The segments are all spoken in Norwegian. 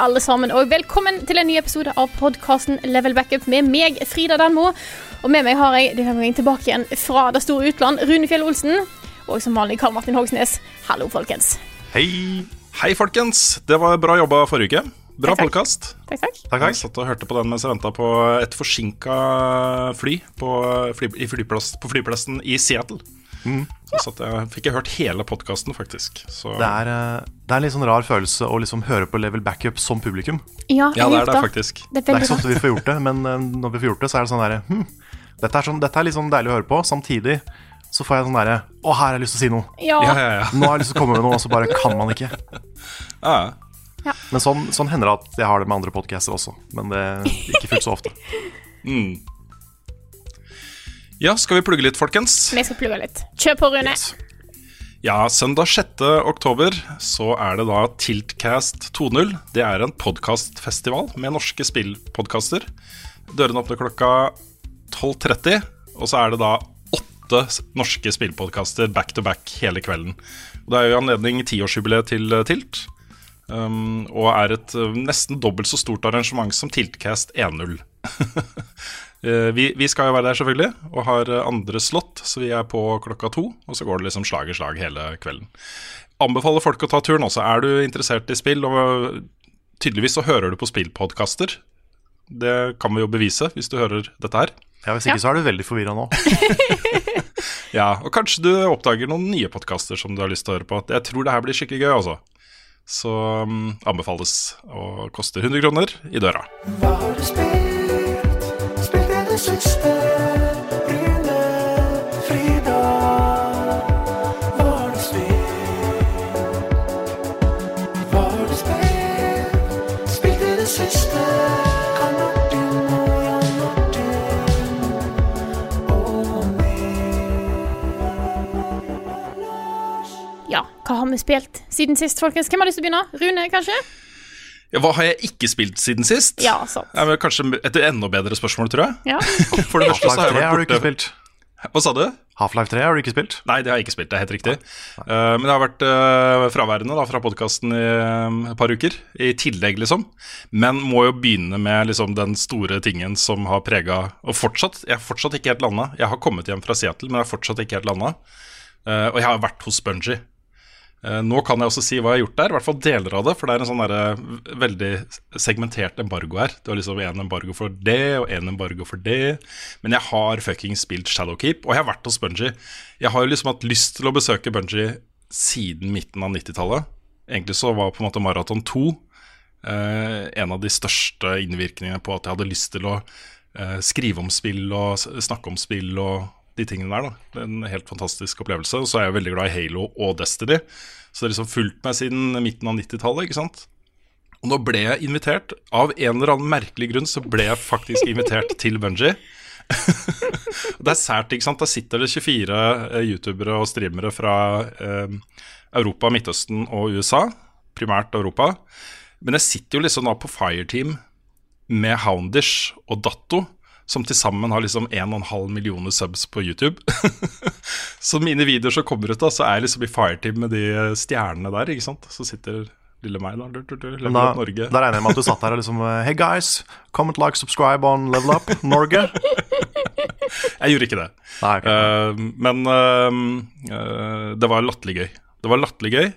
Alle sammen, og velkommen til en ny episode av podkasten Level Backup med meg, Frida Danmo. Og med meg har jeg denne gangen tilbake igjen fra det store utland, Rune Fjell Olsen. Og som vanlig Karl Martin Hogsnes. Hallo, folkens. Hei. Hei, folkens. Det var bra jobba forrige uke. Bra Takk, takk. Takk, takk. Jeg satt og hørte på den mens jeg venta på et forsinka fly på, fly, i flyplass, på flyplassen i Seattle. Så satt jeg, fikk jeg hørt hele podkasten, faktisk. Så, Det er, eh, det er en litt sånn rar følelse å liksom høre på Level Backup som publikum. Ja, ja, det er det faktisk. Det er Det er ikke så ofte vi får gjort det, men eh, når vi får gjort det, så er det sånn derre hm, dette, sånn, dette er litt sånn deilig å høre på. Samtidig så får jeg sånn derre Å, her har jeg lyst til å si noe. Ja, Ja, ja, ja. Nå har jeg lyst til å komme med noe, og så bare kan man ikke. ja. Men sånn, sånn hender det at jeg har det med andre podcaster også. Men det er ikke fullt så ofte. Mm. Ja, skal vi plugge litt, folkens? vi skal plugge litt. Kjør på, Rune. Yes. Ja, søndag 6. oktober så er det da Tiltcast 2.0. Det er en podkastfestival med norske spillpodkaster. Dørene åpner klokka 12.30, og så er det da åtte norske spillpodkaster back to back hele kvelden. Og Det er jo anledning tiårsjubileet til eh, Tilt, um, og er et eh, nesten dobbelt så stort arrangement som Tiltcast 1.0. Eh, vi, vi skal jo være der selvfølgelig, og har eh, andre slott, så vi er på klokka to. Og så går det liksom slag i slag hele kvelden. Anbefaler folk å ta turen også. Er du interessert i spill, og tydeligvis så hører du på spillpodkaster. Det kan vi jo bevise hvis du hører dette her. Ja, Hvis ikke så er du veldig forvirra nå. Ja, Og kanskje du oppdager noen nye podkaster som du har lyst til å høre på. Jeg tror det her blir skikkelig gøy, altså. Så um, anbefales. Og koster 100 kroner i døra. Hva har du spilt? Ja, hva har vi spilt siden sist, folkens? Hvem har lyst til å begynne? Rune, kanskje? Ja, hva har jeg ikke spilt siden sist? Ja, sant. Ja, men kanskje et enda bedre spørsmål, tror jeg. Ja. For det første så har Half-Life 3 har du ikke spilt. Hva sa du? Half-Life 3 har du ikke spilt. Nei, det har jeg ikke spilt. Det er helt riktig. Uh, men jeg har vært uh, fraværende da, fra podkasten i um, et par uker. I tillegg, liksom. Men må jo begynne med liksom, den store tingen som har prega Og fortsatt, jeg er fortsatt ikke helt landa. Jeg har kommet hjem fra Seattle, men jeg er fortsatt ikke helt landa. Uh, og jeg har vært hos Bungie. Eh, nå kan jeg også si hva jeg har gjort der, i hvert fall deler av det. For det er en sånn der, veldig segmentert embargo her. Du har liksom en embargo for det, og en embargo for det. Men jeg har fuckings spilt Shadowkeep, og jeg har vært hos Bungie. Jeg har jo liksom hatt lyst til å besøke Bungie siden midten av 90-tallet. Egentlig så var på en måte Maraton 2 eh, en av de største innvirkningene på at jeg hadde lyst til å eh, skrive om spill og snakke om spill og de tingene der. da En helt fantastisk opplevelse. Og så er jeg veldig glad i Halo og Destiny. Så det har liksom fulgt meg siden midten av 90-tallet. ikke sant? Og nå ble jeg invitert. Av en eller annen merkelig grunn så ble jeg faktisk invitert til Bungie. Det er sært, ikke sant. Der sitter det 24 eh, youtubere og streamere fra eh, Europa, Midtøsten og USA. Primært Europa. Men jeg sitter jo liksom da på Fireteam med Houndish og Datto, som til sammen har liksom 1,5 millioner subs på YouTube. så mine videoer som kommer ut, da, så er jeg liksom i Fireteam med de stjernene der, ikke sant. Så sitter lille meg, da. Du, du, du, Level da, Up Norge. da regner jeg med at du satt der og liksom Hey guys, comment, like, subscribe on Level Up Norge. Jeg gjorde ikke det. Nei, okay. uh, men uh, uh, det var latterlig gøy. Det var latterlig gøy.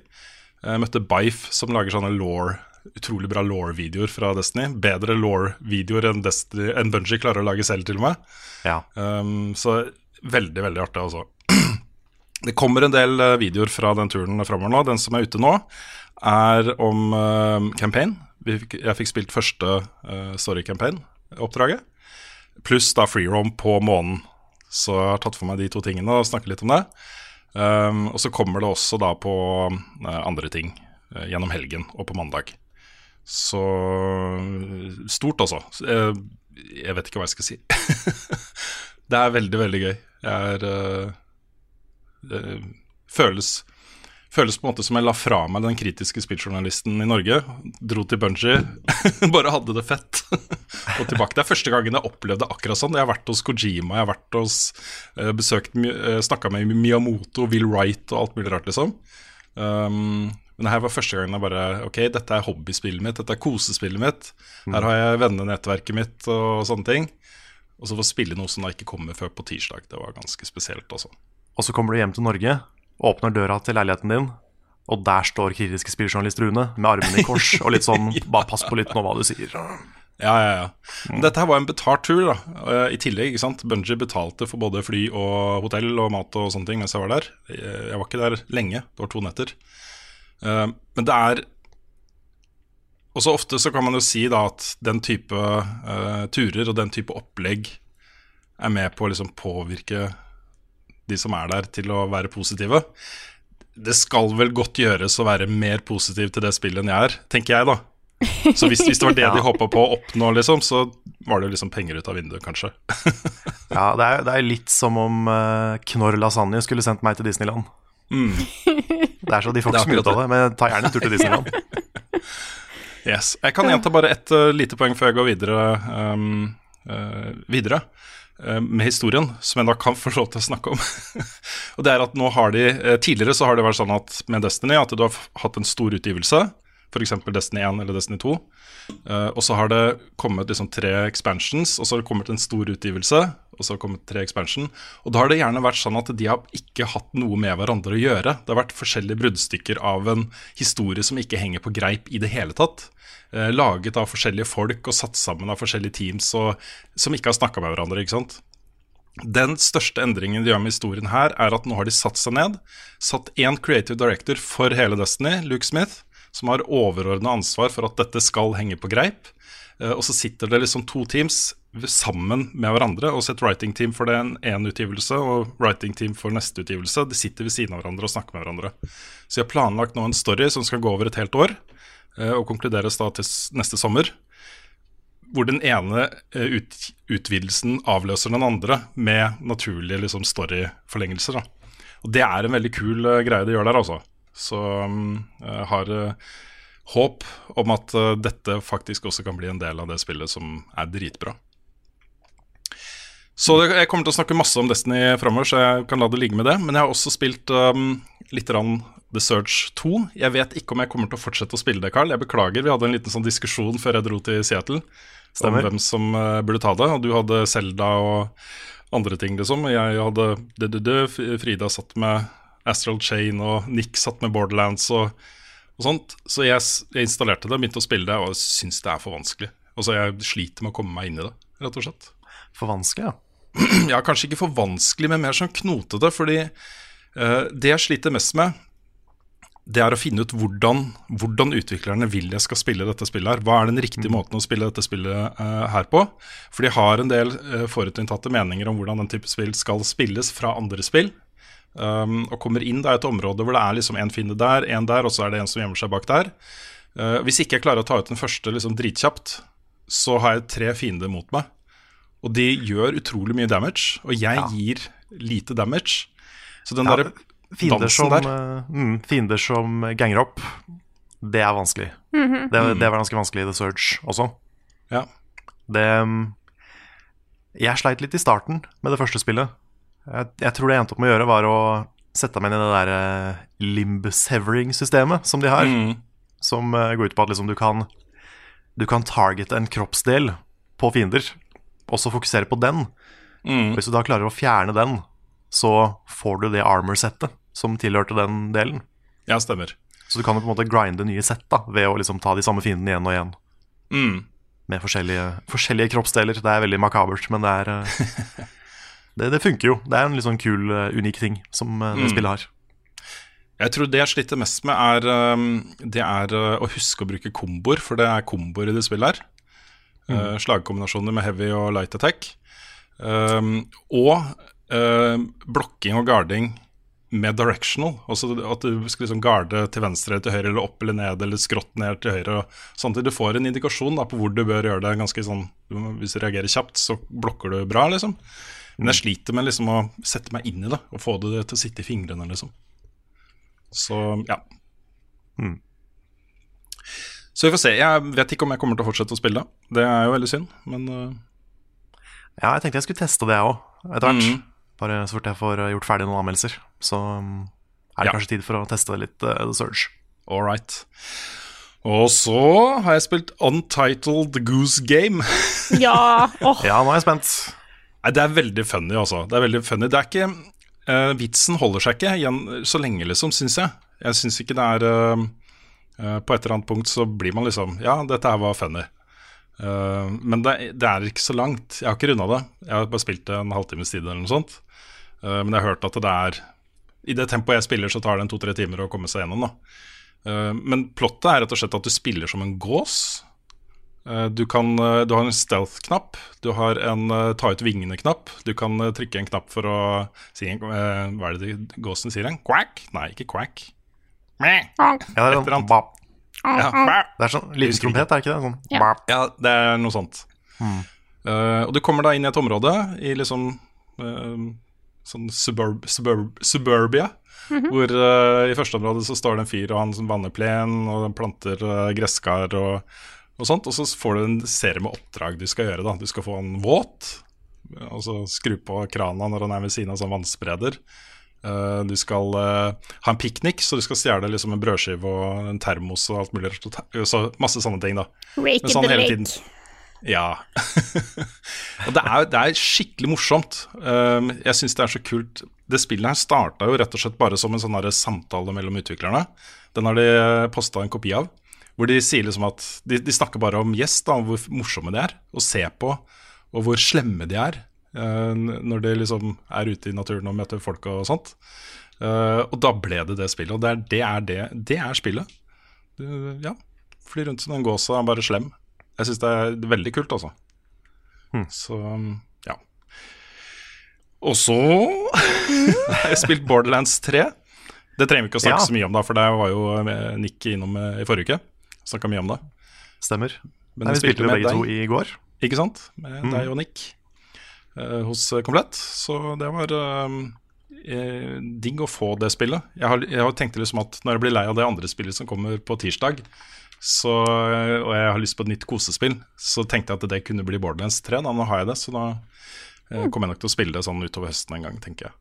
Jeg møtte Bife, som lager sånne law utrolig bra law-videoer fra Destiny. Bedre law-videoer enn, enn Bungie klarer å lage selv, til og med. ja. Um, så veldig, veldig artig, altså. Det kommer en del eh, videoer fra den turen framover nå. Den som er ute nå, er om uh, campaign. Jeg fikk spilt første uh, story campaign-oppdraget. Pluss da free roam på månen. Så jeg har tatt for meg de to tingene og snakket litt om det. Um, og så kommer det også da på uh, andre ting uh, gjennom helgen og på mandag. Så stort, altså. Jeg, jeg vet ikke hva jeg skal si. det er veldig, veldig gøy. Jeg er eh, Det føles Føles på en måte som jeg la fra meg den kritiske spilljournalisten i Norge. Dro til Bungie, bare hadde det fett. og tilbake. Det er første gangen jeg opplevde akkurat sånn. Jeg har vært hos Kojima, jeg har vært hos besøkt, snakka med Miyamoto, Will Wright og alt mulig rart, liksom. Um, men her var første gangen jeg bare Ok, dette er hobbyspillet mitt, dette er kosespillet mitt. Her har jeg vennenettverket mitt og sånne ting. Og så få spille noe som da ikke kommer før på tirsdag. Det var ganske spesielt, altså. Og så kommer du hjem til Norge, åpner døra til leiligheten din, og der står kritiske spilljournalist Rune med armene i kors og litt sånn Bare pass på litt nå hva du sier. Ja, ja, ja. Men Dette her var en betalt tur, da. Eh, I tillegg, ikke sant. Bungie betalte for både fly og hotell og mat og sånne ting mens jeg var der. Jeg var ikke der lenge, det var to netter. Eh, Men det er Og så ofte så kan man jo si da at den type uh, turer og den type opplegg er med på å liksom påvirke de som er der, til å være positive. Det skal vel godt gjøres å være mer positiv til det spillet enn jeg er, tenker jeg, da. Så hvis, hvis det var det de håpa på å oppnå, liksom, så var det jo liksom penger ut av vinduet, kanskje. Ja, det er, det er litt som om uh, Knorr Lasagne skulle sendt meg til Disneyland. Det er så De får ikke så mye ut av det, men ta gjerne en tur til Disneyland. Yes. Jeg kan gjenta bare ett uh, lite poeng før jeg går videre. Um, uh, videre uh, med historien, som jeg da kan få lov til å snakke om. og det er at nå har de Tidligere så har det vært sånn at med Destiny at du har hatt en stor utgivelse, f.eks. Destiny 1 eller Destiny 2. Uh, og så har det kommet liksom tre expansions, og så har det kommet en stor utgivelse, og så har det kommet tre expansion. Og da har det gjerne vært sånn at de har ikke hatt noe med hverandre å gjøre. Det har vært forskjellige bruddstykker av en historie som ikke henger på greip i det hele tatt. Uh, laget av forskjellige folk og satt sammen av forskjellige teams og, som ikke har snakka med hverandre. ikke sant? Den største endringen de gjør med historien her, er at nå har de satt seg ned. Satt én creative director for hele Destiny, Luke Smith, som har overordna ansvar for at dette skal henge på greip. Eh, Og så sitter det liksom to teams sammen med hverandre, og så et writing team for den ene utgivelse og writing team for neste utgivelse. De sitter ved siden av hverandre og snakker med hverandre. Så jeg har planlagt nå en story som skal gå over et helt år, eh, og konkluderes da til neste sommer hvor den ene eh, ut, utvidelsen avløser den andre med naturlige liksom, storyforlengelser. Og det er en veldig kul greie de gjør der, altså. Så mm, jeg har eh, håp om at eh, dette faktisk også kan bli en del av det spillet som er dritbra. Så jeg kommer til å snakke masse om Destiny framover, så jeg kan la det ligge med det. Men jeg har også spilt um, litt rann The Surge 2. Jeg vet ikke om jeg kommer til å fortsette å spille det, Carl. Jeg beklager, vi hadde en liten sånn diskusjon før jeg dro til Seattle Stemmer. om hvem som uh, burde ta det. Og du hadde Selda og andre ting, liksom. Og jeg hadde DDD, Frida satt med Astral Chain, og Nick satt med Borderlands og, og sånt. Så jeg, jeg installerte det, begynte å spille det, og syns det er for vanskelig. Og så jeg sliter med å komme meg inn i det, rett og slett. For vanskelig, ja. Ja, kanskje ikke for vanskelig, men mer sånn knotete. Fordi uh, det jeg sliter mest med, det er å finne ut hvordan, hvordan utviklerne vil jeg skal spille dette spillet. her Hva er den riktige måten å spille dette spillet uh, her på? For de har en del uh, forutinntatte meninger om hvordan den type spill skal spilles fra andre spill. Um, og kommer inn da i et område hvor det er liksom en fiende der, en der, og så er det en som gjemmer seg bak der. Uh, hvis ikke jeg klarer å ta ut den første liksom dritkjapt, så har jeg tre fiender mot meg. Og de gjør utrolig mye damage, og jeg gir lite damage. Så den Ja, derre dansen som, der eh, mm, fiender som ganger opp, det er vanskelig. det, det var ganske vanskelig i The Surge også. Ja. Det mm, Jeg sleit litt i starten med det første spillet. Jeg, jeg tror det jeg endte opp med å gjøre, var å sette meg inn i det der eh, limb-severing-systemet som de har. Mm. Som eh, går ut på at liksom du kan Du kan targete en kroppsdel på fiender, og så fokusere på den. Mm. Hvis du da klarer å fjerne den, så får du det armor-settet som tilhørte den delen. ja, stemmer. Så du kan jo på en måte grinde nye sett da, ved å liksom ta de samme fiendene igjen og igjen. Mm. Med forskjellige, forskjellige kroppsdeler. Det er veldig makabert, men det er, eh, Det, det funker jo. Det er en litt sånn kul, eh, unik ting som eh, det Mm. spillet har. Jeg tror det jeg sliter mest med, er, um, det er uh, å huske å bruke komboer, for det er komboer i det spillet her. Uh, slagkombinasjoner med heavy og light attack. Um, og uh, blokking og guarding med directional. Altså at du skal liksom garde til venstre eller til høyre, eller opp eller ned, eller skrått ned til høyre. Sånn at du får en indikasjon da, på hvor du bør gjøre det. ganske sånn, Hvis du reagerer kjapt, så blokker du bra, liksom. Men jeg sliter med liksom å sette meg inn i det og få det til å sitte i fingrene, liksom. Så ja. Mm. Så vi får se. Jeg vet ikke om jeg kommer til å fortsette å spille. Det er jo veldig synd, men uh, Ja, jeg tenkte jeg skulle teste det, jeg òg, etter hvert. Mm. Bare så fort jeg får gjort ferdig noen anmeldelser. Så um, er det Ja. kanskje tid for å teste litt uh, The Surge. all right. Og så har jeg spilt Untitled Goose Game. Ja. oh. Ja, nå er jeg spent. Nei, det er veldig funny, altså. Det er veldig funny. Det er ikke uh, Vitsen holder seg ikke igjen så lenge, liksom, syns jeg. Jeg syns ikke det er uh, uh, På et eller annet punkt så blir man liksom Ja, dette her var funny. Men det, det er ikke så langt. Jeg har ikke runda det. Jeg har bare spilt det en halvtimes tid eller noe sånt. Men jeg har hørt at det er I det tempoet jeg spiller, så tar det en to-tre timer å komme seg gjennom, da. Men plottet er rett og slett at du spiller som en gås. Eh, Du, kan, eh, du har en stealth-knapp, du har en uh, ta ut vingene-knapp. Du kan uh, trykke en knapp for å si en, eh, Hva er det de- gåsen sier? En quack? Nei, ikke quack. Mæ. Ja, det, er sånn, bap. Ja, det er sånn liten trompet, er det ikke det? Sånn, Ja. ja, det er noe sånt. Eh, og du kommer da inn i et område i liksom sånn suburb, suburb, suburbia. Hvor uh, i første område så står det en fyr, og han som vanner plen og planter uh, gresskar og, og sånt. Og så får du en serie med oppdrag du skal gjøre. da Du skal få en våt, altså skru på krana når han er ved siden av sånn vannspreder. Uh, du skal uh, ha en piknik, så du skal stjele liksom en brødskive og en termos og alt mulig. Så masse sånne ting, da. Rake sånn the rake. Ja. og det er, det er skikkelig morsomt. Um, jeg syns det er så kult. Det spillet her starta jo rett og slett bare som en sånn samtale mellom utviklerne. Den har de posta en kopi av. Hvor de sier liksom at De, de snakker bare om Yes, da, hvor morsomme de er å se på, og hvor slemme de er uh, når de liksom er ute i naturen og møter folk og sånt. Uh, og da ble det det spillet. Og det er det, er det, det er spillet. Du, ja. Fly rundt som en gås og er bare slem. Jeg syns det er veldig kult, altså. Så ja. Og så har jeg spilt Borderlands 3. Det trenger vi ikke å snakke Ja. så mye om, da, for det var jo eh, Nick innom i forrige uke. Snakka mye om det. Stemmer. Men Nei, vi spilte jo med begge to i går. Ikke sant? Med deg og Nick uh, hos eh, Komplett. Så det var uh, eh, digg å få det spillet. Jeg har, jeg har tenkt liksom at når jeg blir lei av det andre spillet som kommer på tirsdag, så, og jeg har lyst på et nytt kosespill, så tenkte jeg at det kunne bli Borderlands 3. Da, nå har jeg det, så da eh, kommer jeg nok til å spille det sånn utover høsten en gang, tenker jeg.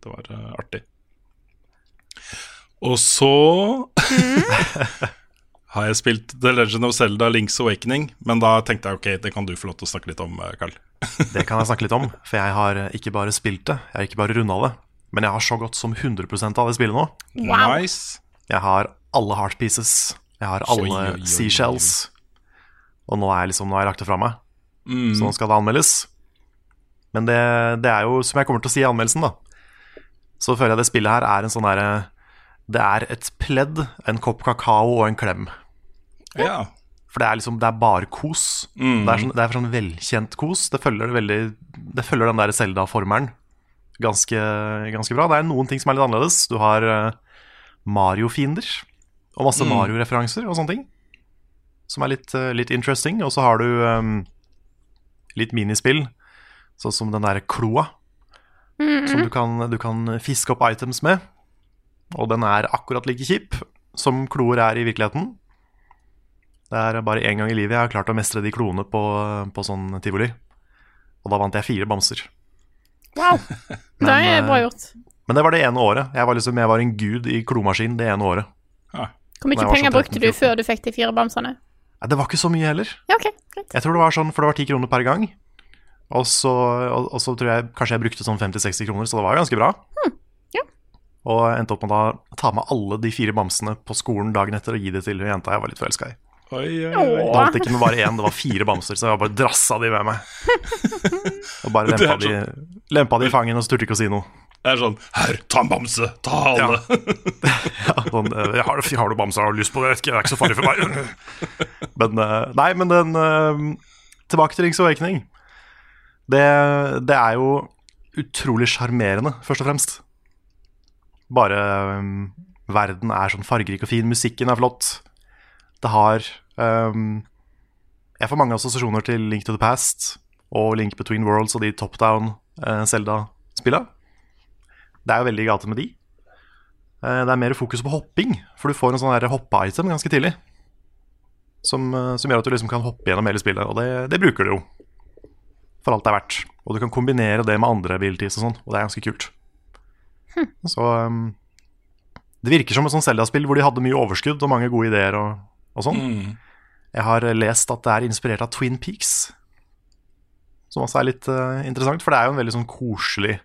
Det var uh, artig. Og så har jeg spilt The Legend of Zelda Links Awakening, men da tenkte jeg ok, det kan du få lov til å snakke litt om, eh, Carl. Det kan jeg snakke litt om, for jeg har eh, ikke bare spilt det, jeg har ikke bare runda det, men jeg har så godt som 100% av det spillet nå. Wow. Nice. Jeg har alle heart pieces, jeg har alle Oi, oi, oi, oi. seashells, og nå er jeg liksom, nå har jeg lagt det fra meg, Mm. så nå skal det anmeldes. Men det, det er jo, som jeg kommer til å si i anmeldelsen da, så føler jeg det spillet her er en sånn derre Det er et pledd, en kopp kakao og en klem. Ja. For det er liksom, det er bare kos. Mm. Det, er sånn, det er sånn velkjent kos. Det følger, det veldig, det følger den der Zelda-formelen ganske, ganske bra. Det er noen ting som er litt annerledes. Du har eh, Mario-fiender og masse Mm. Mario-referanser og sånne ting. Som er litt, eh, litt interesting. Og så har du um, litt minispill, sånn som den derre kloa. Som du kan, du kan fiske opp items med. Og den er akkurat like kjip som kloer er i virkeligheten. Det er bare én gang i livet jeg har klart å mestre de kloene på, på sånn tivoli. Og da vant jeg fire bamser. Wow. Men, det er bra eh, gjort. Men det var det ene året. Jeg var, liksom, jeg var en gud i klomaskin det ene året. Ja. Hvor mye penger sånn brukte du før du fikk de fire bamsene? Nei, det var ikke så mye heller. Ja, ok, greit. Jeg tror det var sånn, For det var ti kroner per gang. Og så, og, og så tror jeg kanskje jeg brukte sånn 50-60 kroner, så det var jo ganske bra. ja. Og jeg endte opp med å ta med alle de fire bamsene på skolen dagen etter og gi det til jenta jeg var litt forelska i. Oi, oi, oi. Det holdt ikke med bare én, det var fire bamser, så jeg bare drassa de med meg. Og bare lempa, sånn. de, lempa de i fangen og turte ikke å si noe. Det er sånn Her, ta en bamse! Ta alle! Ja, sånn, eh, jeg har, har du bamse, har du lyst på det? Det er ikke så farlig for meg. Men eh, nei, men den eh, Tilbake til Rings Awakening. Det, det er jo utrolig sjarmerende, først og fremst. Bare um, verden er sånn fargerik og fin, musikken er flott. Det har um, Jeg får mange assosiasjoner til Link to the Past og Link Between Worlds og de top down uh, Zelda-spilla. Det er jo veldig i gate med de. Eh, Det er mer fokus på hopping, for du får en sånn hoppe-item ganske tidlig. Som, eh, som gjør at du liksom kan hoppe gjennom hele spillet, og det, det bruker du jo. For alt det er verdt. Og du kan kombinere det med andre abilities og sånn, og det er ganske kult. Så um, Det virker som et sånt Zelda-spill hvor de hadde mye overskudd og mange gode ideer og, og sånn. Jeg har lest at det er inspirert av Twin Peaks, som også er litt uh, interessant, for det er jo en veldig sånn koselig,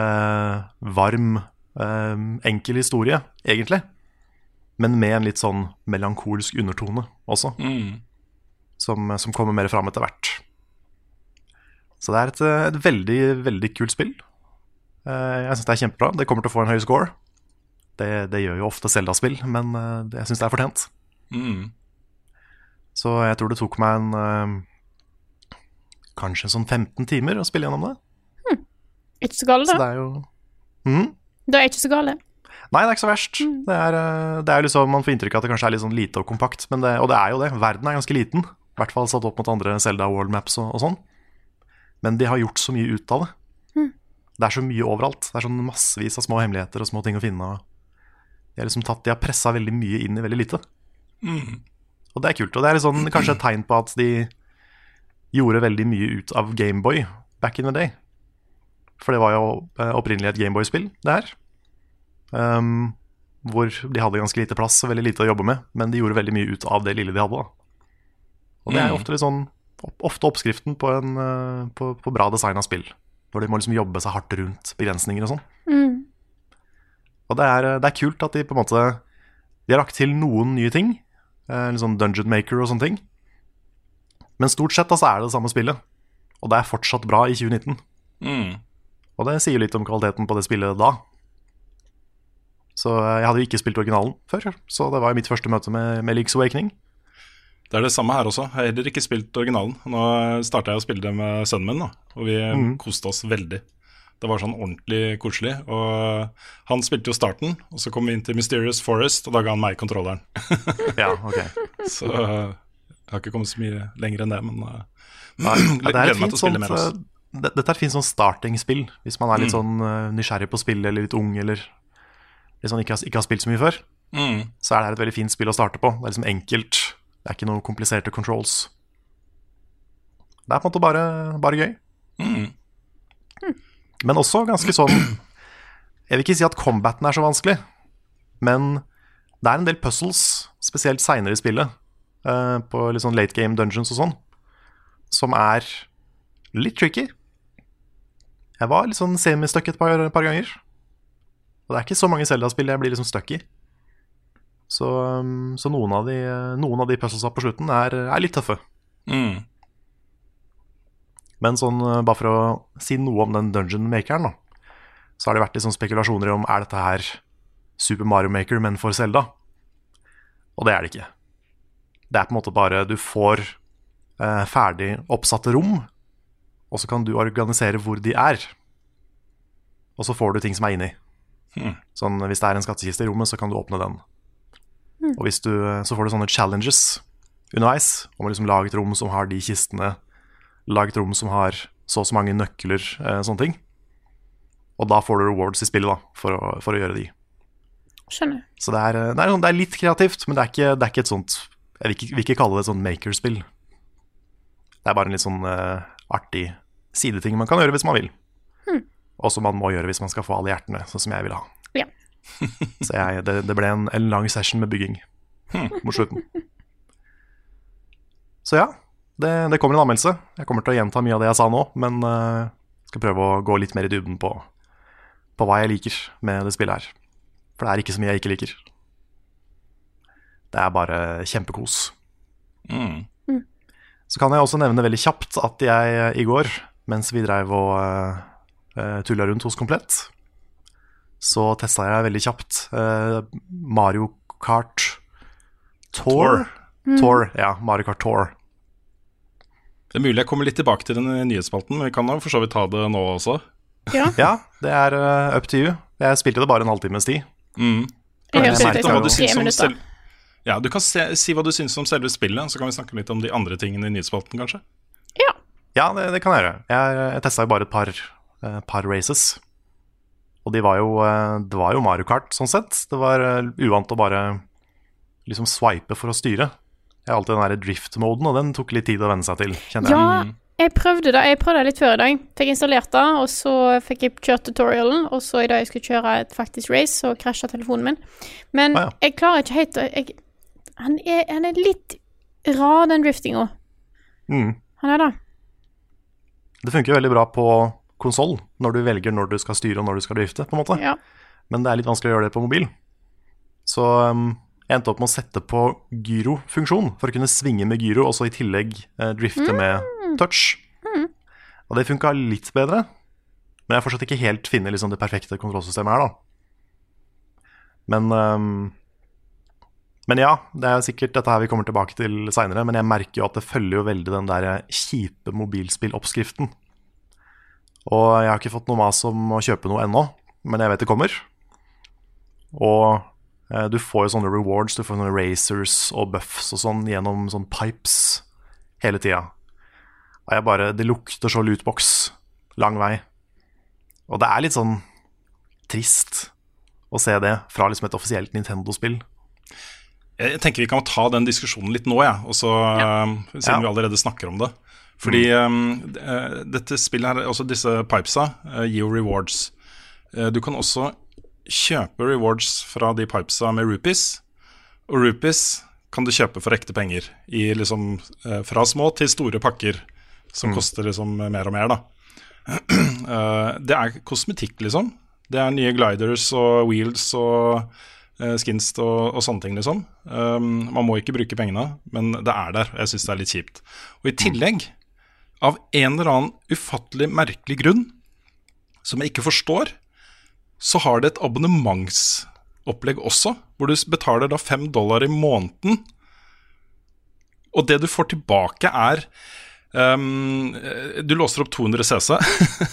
uh, varm, uh, enkel historie, egentlig. Men med en litt sånn melankolsk undertone også, Mm. som, som kommer mer fram etter hvert. Så det er et, et veldig, veldig kult spill. Jeg syns det er kjempebra. Det kommer til å få en høy score. Det, det gjør jo ofte Zelda-spill, men jeg syns det er fortjent. Mm. Så jeg tror det tok meg en eh, Kanskje sånn 15 timer å spille gjennom det. Ikke så gale, Så det er jo mm. Det er ikke så gale. Nei, det er ikke så verst. Det er, eh, det er liksom, Man får inntrykk av at det kanskje er litt sånn lite og kompakt, men det, og det er jo det. Verden er ganske liten. I hvert fall satt opp mot andre Zelda World Maps og, og sånn. Men de har gjort så mye ut av det. Det er så mye overalt. Det er sånn massevis av små hemmeligheter og små ting å finne. Og de, har liksom tatt, de har pressa veldig mye inn i veldig lite. Og det er kult. Og det er sånn, kanskje et tegn på at de gjorde veldig mye ut av Gameboy back in the day. For det var jo eh, opprinnelig et Gameboy-spill, det her. Um, hvor de hadde ganske lite plass og veldig lite å jobbe med, men de gjorde veldig mye ut av det lille de hadde. da. Og det er jo ofte sånn ofte oppskriften på, en, eh, på, på bra design av spill. Hvor de må liksom jobbe seg hardt rundt begrensninger og sånn. Mm. Og det er, det er kult at de på en måte De har lagt til noen nye ting. Eh, litt sånn Dungeon Maker og sånne ting. Men stort sett altså, så er det det samme spillet. Og det er fortsatt bra i 2019. Mm. Og det sier litt om kvaliteten på det spillet da. Så eh, jeg hadde jo ikke spilt originalen før, så det var jo mitt første møte med, med Leagues Awakening. Det er det samme her også. Jeg har heller ikke spilt originalen. Nå starta jeg å spille det med sønnen min, da, og vi koste oss veldig. Det var sånn ordentlig koselig. Og han spilte jo starten, og så kom vi inn til Mysterious Forest, og da ga han meg kontrolleren. Ja, ok. Så eh, jeg har ikke kommet så mye lenger enn det, men uh, Ja, det er et fint sånt eh, Dette er et fint sånn starting-spill, hvis man er litt Mm. sånn eh, nysgjerrig på spillet eller litt ung eller liksom ikke har, ikke har spilt så mye før. Mm. Så er det her et veldig fint spill å starte på. Det er liksom enkelt. Det er ikke noen kompliserte controls. Det er på en måte bare, bare gøy. Mm. Men også ganske sånn Jeg vil ikke si at combaten er så vanskelig, men det er en del puzzles, spesielt seinere i spillet, eh, på litt sånn late game dungeons og sånn, som er litt tricky. Jeg var litt sånn semi-stuck et par, par ganger. Og det er ikke så mange Zelda-spill jeg blir liksom stuck i. Så, um, så noen, av de, noen av de puzzlesa på slutten er, er litt tøffe. Mm. Men sånn, eh, bare for å si noe om den dungeon makeren, da, så har det vært litt sånn spekulasjoner om er dette her Super Mario Maker, men for Zelda. Og det er det ikke. Det er på en måte bare du får eh, ferdig oppsatte rom, og så kan du organisere hvor de er. Og så får du ting som er inni. Hmm. Sånn, hvis det er en skattkiste i rommet, så kan du åpne den. Og hvis du, så får du sånne challenges underveis om å liksom lage et rom som har de kistene lag et rom som har så og så mange nøkler, eh, sånne ting. Og da får du rewards i spillet da, for å, for å gjøre de. Skjønner. Så det er, det, er, sånn- det er litt kreativt, men det er ikke, det er ikke et sånt Jeg vil ikke, vil ikke kalle det et sånt makerspill. Det er bare en litt sånn eh, artig sideting man kan gjøre hvis man vil. Og som man må gjøre hvis man skal få alle hjertene, sånn som jeg vil ha. Ja. Så jeg, det, det ble en, en lang session med bygging mot slutten. Så ja, det, det kommer en anmeldelse. Jeg kommer til å gjenta mye av det jeg sa nå, men uh, skal prøve å gå litt mer i dybden på, på hva jeg liker med det spillet her. For det er ikke så mye jeg ikke liker. Det er bare kjempekos. Mm. Så kan jeg også nevne veldig kjapt at jeg eh, i går, mens vi dreiv og uh, tulla rundt hos Komplett, så testa jeg veldig kjapt uh, Mario Kart Tour. Tour. Ja, Mario Kart Tour. Det er mulig jeg kommer litt tilbake til den nyhetsspalten, men vi kan da for så vidt ta det nå også. Ja. Ja, det er uh, up to you. Jeg spilte det bare en halvtimes tid. Mm. Jeg hørte det i du tre minutter. selv- Ja, Du kan se, si hva du syns om selve spillet, så kan vi snakke litt om de andre tingene i nyhetsspalten, kanskje. Ja. Ja, det, det kan jeg gjøre. Jeg, jeg testa jo bare et par, uh, par races. Og de var jo, uh, det var jo Mario Kart, sånn sett. Det var uh, uvant å bare liksom swipe for å styre. Jeg har alltid den der drift-moden, og den tok litt tid å venne seg til, kjenner jeg. Ja, jeg prøvde det Jeg prøvde det litt før i dag. Fikk installert det, og så fikk jeg kjørt tutorialen. Og så i dag jeg skulle kjøre et faktisk race, så krasja telefonen min. Men Ah, ja. jeg klarer ikke helt å jeg, han, er, han er litt rar, den driftinga. Mm. Han er det. Det funker jo veldig bra på konsoll, når du velger når du skal styre og når du skal drifte, på en måte. Ja. Men det er litt vanskelig å gjøre det på mobil. Så um, jeg endte opp med å sette på gyrofunksjon for å kunne svinge med gyro, og så i tillegg eh, drifte med touch. Og det funka litt bedre, men jeg har fortsatt ikke helt funnet liksom, det perfekte kontrollsystemet her, da. Men um, Men ja, det er sikkert dette her vi kommer tilbake til seinere, men jeg merker jo at det følger jo veldig den der kjipe mobilspilloppskriften. Og jeg har ikke fått noe mas om å kjøpe noe ennå, men jeg vet det kommer. Og du får jo sånne rewards, du får sånne racers og buffs og sånn gjennom sånn pipes hele tida. Og jeg bare Det lukter så lootbox lang vei. Og det er litt sånn trist å se det fra liksom et offisielt Nintendo-spill. Jeg tenker vi kan ta den diskusjonen litt nå, ja, og så, um, siden Ja. vi allerede snakker om det. Fordi um, d- eh, dette spillet her, også disse pipesa, uh, gir jo rewards. Uh, du kan også kjøpe rewards fra de pipesa med rupees. Og rupees kan du kjøpe for ekte penger. I liksom, eh, fra små til store pakker som koster liksom mer og mer, da. Eh, det er kosmetikk, liksom. Det er nye gliders og wheels og eh, skins og, og sånne ting, liksom. Um, man må ikke bruke pengene, men det er der. Jeg syns det er litt kjipt. Og i tillegg, av en eller annen ufattelig merkelig grunn, som jeg ikke forstår, så har det et abonnementsopplegg også, hvor du betaler da fem dollar i måneden. Og det du får tilbake, er um, Du låser opp 200 CC.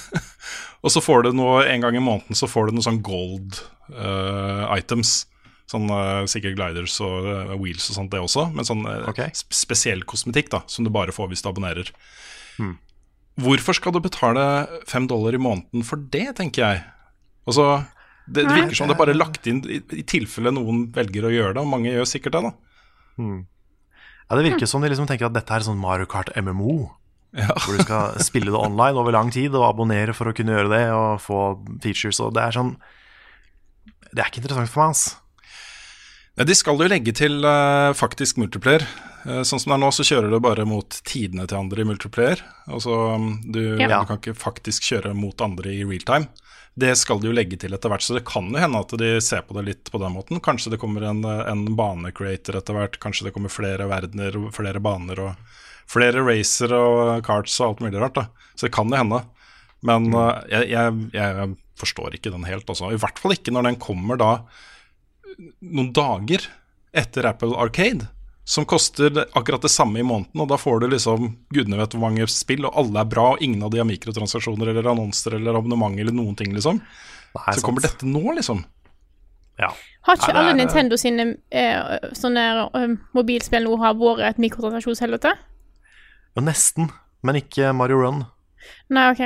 Og så får du noe en gang i måneden så får du noe sånn gold uh, items. Sånn uh, sikkert gliders og uh, wheels og sånt, det også. Men sånn uh, okay. sp- spesiell kosmetikk da, som du bare får hvis du abonnerer. Hvorfor skal du betale fem dollar i måneden for det, tenker jeg. Altså, det, det virker som det er bare lagt inn i, i tilfelle noen velger å gjøre det, og mange gjør sikkert det. da. Ja, Det virker som de liksom tenker at dette er sånn Mario Kart MMO. Ja. Hvor du skal spille det online over lang tid og abonnere for å kunne gjøre det og få features. Og det er sånn Det er ikke interessant for meg, ass. Ja, de skal jo legge til uh, faktisk multiplayer. Uh, sånn som det er nå, så kjører du bare mot tidene til andre i multiplayer. Altså, du, Ja. du kan ikke faktisk kjøre mot andre i real time. Det skal de jo legge til etter hvert, så det kan jo hende at de ser på det litt på den måten. Kanskje det kommer en, en banecreator etter hvert, kanskje det kommer flere verdener og flere baner og flere racer og carts og alt mulig rart. da. Så det kan jo hende. Men eh, jeg, jeg, jeg forstår ikke den helt, altså. I hvert fall ikke når den kommer da noen dager etter Apple Arcade, som koster akkurat det samme i måneden. Og da får du liksom gudene vet hvor mange spill, og alle er bra, og ingen av de har mikrotransaksjoner eller annonser eller abonnement eller noen ting, liksom. Nei, Så sant. kommer dette nå, liksom. Ja. Har ikke Nei, alle er- Nintendo sine eh, sånne eh, mobilspill nå har vært et mikrotransaksjonshelvete? Jo, nesten, men ikke Mario Run. Nei, OK.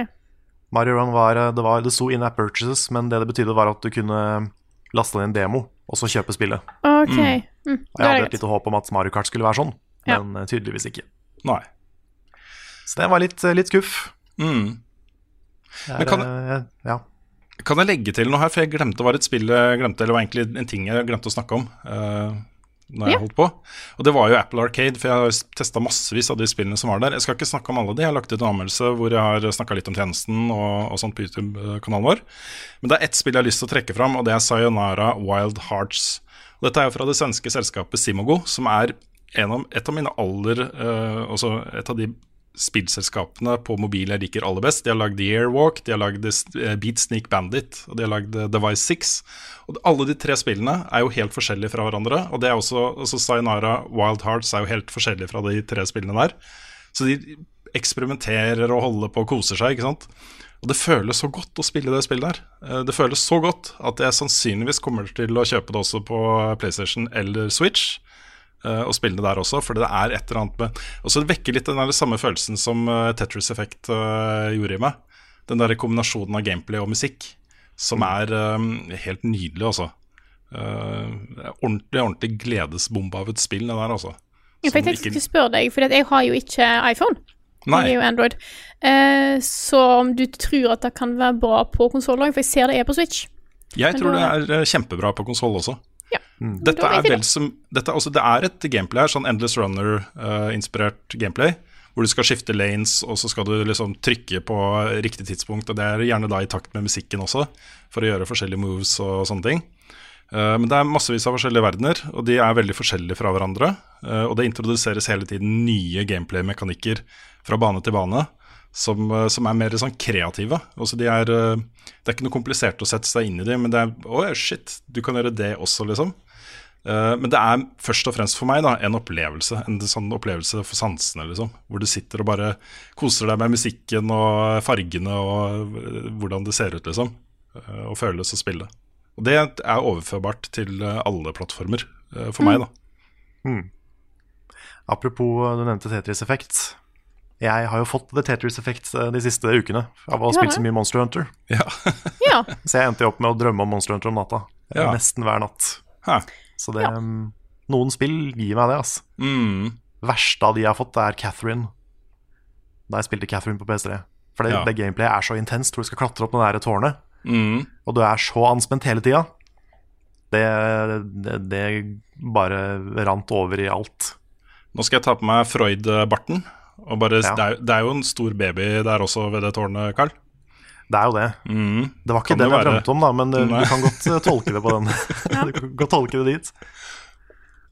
Mario Run var, eh, det, var, det sto in app purchases, men det det betydde, var at du kunne laste ned en demo og så kjøpe spillet. OK. Mm. Og jeg hadde et lite håp om at Mario Kart skulle være sånn, Ja. men eh, tydeligvis ikke. Nei. Så det var litt, eh, litt skuff. Mm. Er, Men kan- eh, ja. Kan jeg legge til noe her, for jeg glemte var et spill jeg glemte, eller var egentlig en ting jeg glemte å snakke om uh, når jeg Ja. holdt på. Og det var jo Apple Arcade, for jeg har testa massevis av de spillene som var der. Jeg skal ikke snakke om alle de, jeg har lagt ut en anmeldelse hvor jeg har snakka litt om tjenesten og, og sånt på YouTube-kanalen vår. Men det er ett spill jeg har lyst til å trekke fram, og det er Sayonara Wild Hearts. Dette er jo fra det svenske selskapet Simogo, som er av, et av mine aller eh, altså Et av de spillselskapene på mobil jeg liker aller best. De har lagd The Airwalk, de har lagd eh, Beat Sneak Bandit og de har lagd eh, Device 6. Og alle de tre spillene er jo helt forskjellige fra hverandre. Og det er også, også Sayonara Wild Hearts er jo helt forskjellige fra de tre spillene der. Så de eksperimenterer og holder på og koser seg, ikke sant. Og det føles så godt å spille det spillet der. Eh, Det føles så godt at jeg sannsynligvis kommer til å kjøpe det også på PlayStation eller Switch. eh, Og spille det der også, for det er et eller annet med Og så vekker litt den der samme følelsen som eh, Tetris Effect gjorde i meg. Den der kombinasjonen av gameplay og musikk som er helt nydelig, altså. Ordentlig, ordentlig gledesbombe av et spill, det der, altså. Jeg tenkte jeg skulle spørre deg, for jeg har jo ikke iPhone. Nei. Jeg er jo Android. Eh, så om du tror at det kan være bra på konsoll òg, for jeg ser det er på Switch. Jeg tror tror det er eh, kjempebra på konsoll også. Ja. Dette er vel det. som dette, altså Det er et gameplay her, sånn Endless Runner-inspirert gameplay. Hvor du skal skifte lanes, og så skal du liksom trykke på riktig tidspunkt. Og det er gjerne da i takt med musikken også, for å gjøre forskjellige moves og sånne ting. Uh, men det er massevis av forskjellige verdener, og de er veldig forskjellige fra hverandre. Uh, og det introduseres hele tiden nye gameplay-mekanikker fra bane til bane. Som, eh, som er mer sånn kreative. Altså de er, eh, det er ikke noe komplisert å sette seg inn i dem, men det er Å ja, shit, du kan gjøre det også, liksom. Uh, men det er først og fremst for meg da en opplevelse. En sånn opplevelse for sansene, liksom. Hvor du sitter og bare koser deg med musikken og fargene og hvordan det ser ut, liksom. Uh, og føles å spille. Og det er overførbart til alle plattformer, uh, for meg, da. Apropos eh, du nevnte Tetris Effect. Jeg har jo fått The Tetris Effect eh, de siste ukene av å ha spilt så mye Monster Hunter. Ja. Ja. Så jeg endte jo opp med å drømme om Monster Hunter om natta. Eh, Ja. Nesten hver natt. Hæ. Så det mm, Noen spill gir meg det, altså. Mm. Verste av de jeg har fått, er Catherine. Da jeg spilte Catherine på PS3. For det, Ja. det gameplayet er så intenst, hvor du skal klatre opp det der tårnet, Mm. og du er så anspent hele tida. Det, det, det bare rant over i alt. Nå skal jeg ta på meg Freud-barten. Og bare, Ja. det, er, det er jo en stor baby der også ved det tårnet, Carl. Det er jo det. Mm. Det var ikke Kan det jeg være- drømte om, da, men uh, Nei. du kan godt uh, tolke det på den. du kan godt tolke det dit.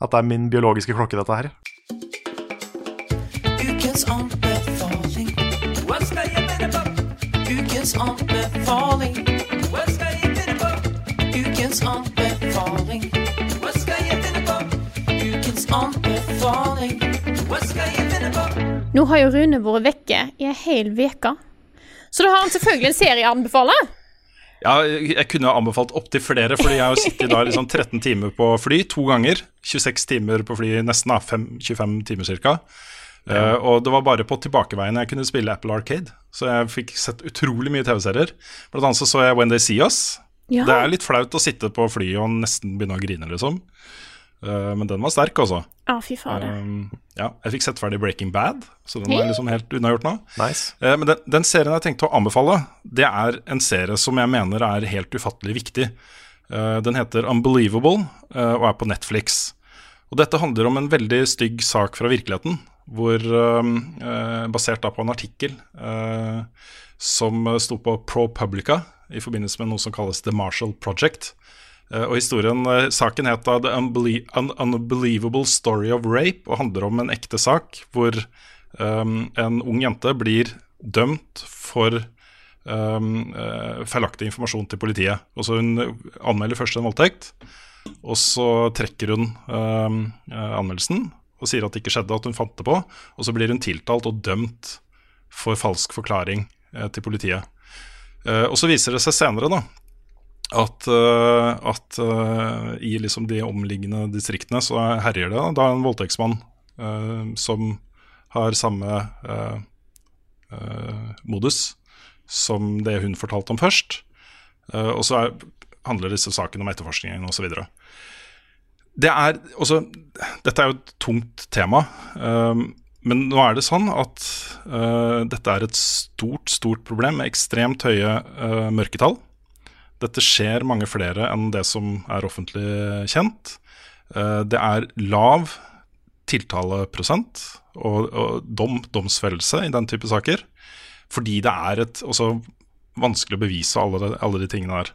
At det er min biologiske klokke, dette her. Ukens anbefaling. Hva skal jeg finne på? Ukens anbefaling. Hva skal jeg finne på? Ukens anbefaling. Hva skal jeg finne på? Ukens anbefaling. Hva skal jeg finne på? Nå har jo Rune vært vekke i ei hel uke. Så da har han selvfølgelig en serie å anbefale. Ja, jeg kunne ha anbefalt opptil flere, fordi jeg har sittet da liksom 13 timer på fly to ganger. 26 timer på fly, nesten da, fem- 25 timer ca. og det var bare på tilbakeveien jeg kunne spille Apple Arcade. Så jeg fikk sett utrolig mye TV-serier. Blant annet så så jeg When They See Us. Ja. Det er litt flaut å sitte på flyet og nesten begynne å grine, liksom. Eh, men den var sterk, altså. Ja, fy fader. Um, ja, jeg fikk sett ferdig Breaking Bad, så den er liksom helt unnagjort nå. Nice. Uh, Men den, den serien jeg tenkte å anbefale, det er en serie som jeg mener er helt ufattelig viktig. Uh, Den heter Unbelievable og er på Netflix. Og dette handler om en veldig stygg sak fra virkeligheten, hvor, eh, eh, basert da på en artikkel eh, som sto på ProPublica i forbindelse med noe som kalles The Marshall Project. Eh, Og historien, eh, Saken het da The Unbelie Un Unbelievable Story of Rape og handler om en ekte sak hvor um, en ung jente blir dømt for um, feilaktig informasjon til politiet. Og så Hun anmelder først en voldtekt, og så trekker hun um, anmeldelsen og sier at det ikke skjedde, at hun fant det på. Og så blir hun tiltalt og dømt for falsk forklaring eh, til politiet. Eh, og så viser det seg senere da at, eh, at eh, i liksom de omliggende distriktene så herjer det da en voldtektsmann eh, som har samme modus som det hun fortalte om først. Og så er, handler disse sakene om etterforskningen osv. Det er også Dette er jo et tungt tema. men nå er det sånn at dette er et stort, stort problem med ekstremt høye mørketall. Dette skjer mange flere enn det som er offentlig kjent. Eh, det er lav tiltaleprosent og, og dom, domsfellelse i den type saker. Fordi det er et, også vanskelig å bevise alle, de- alle de tingene der.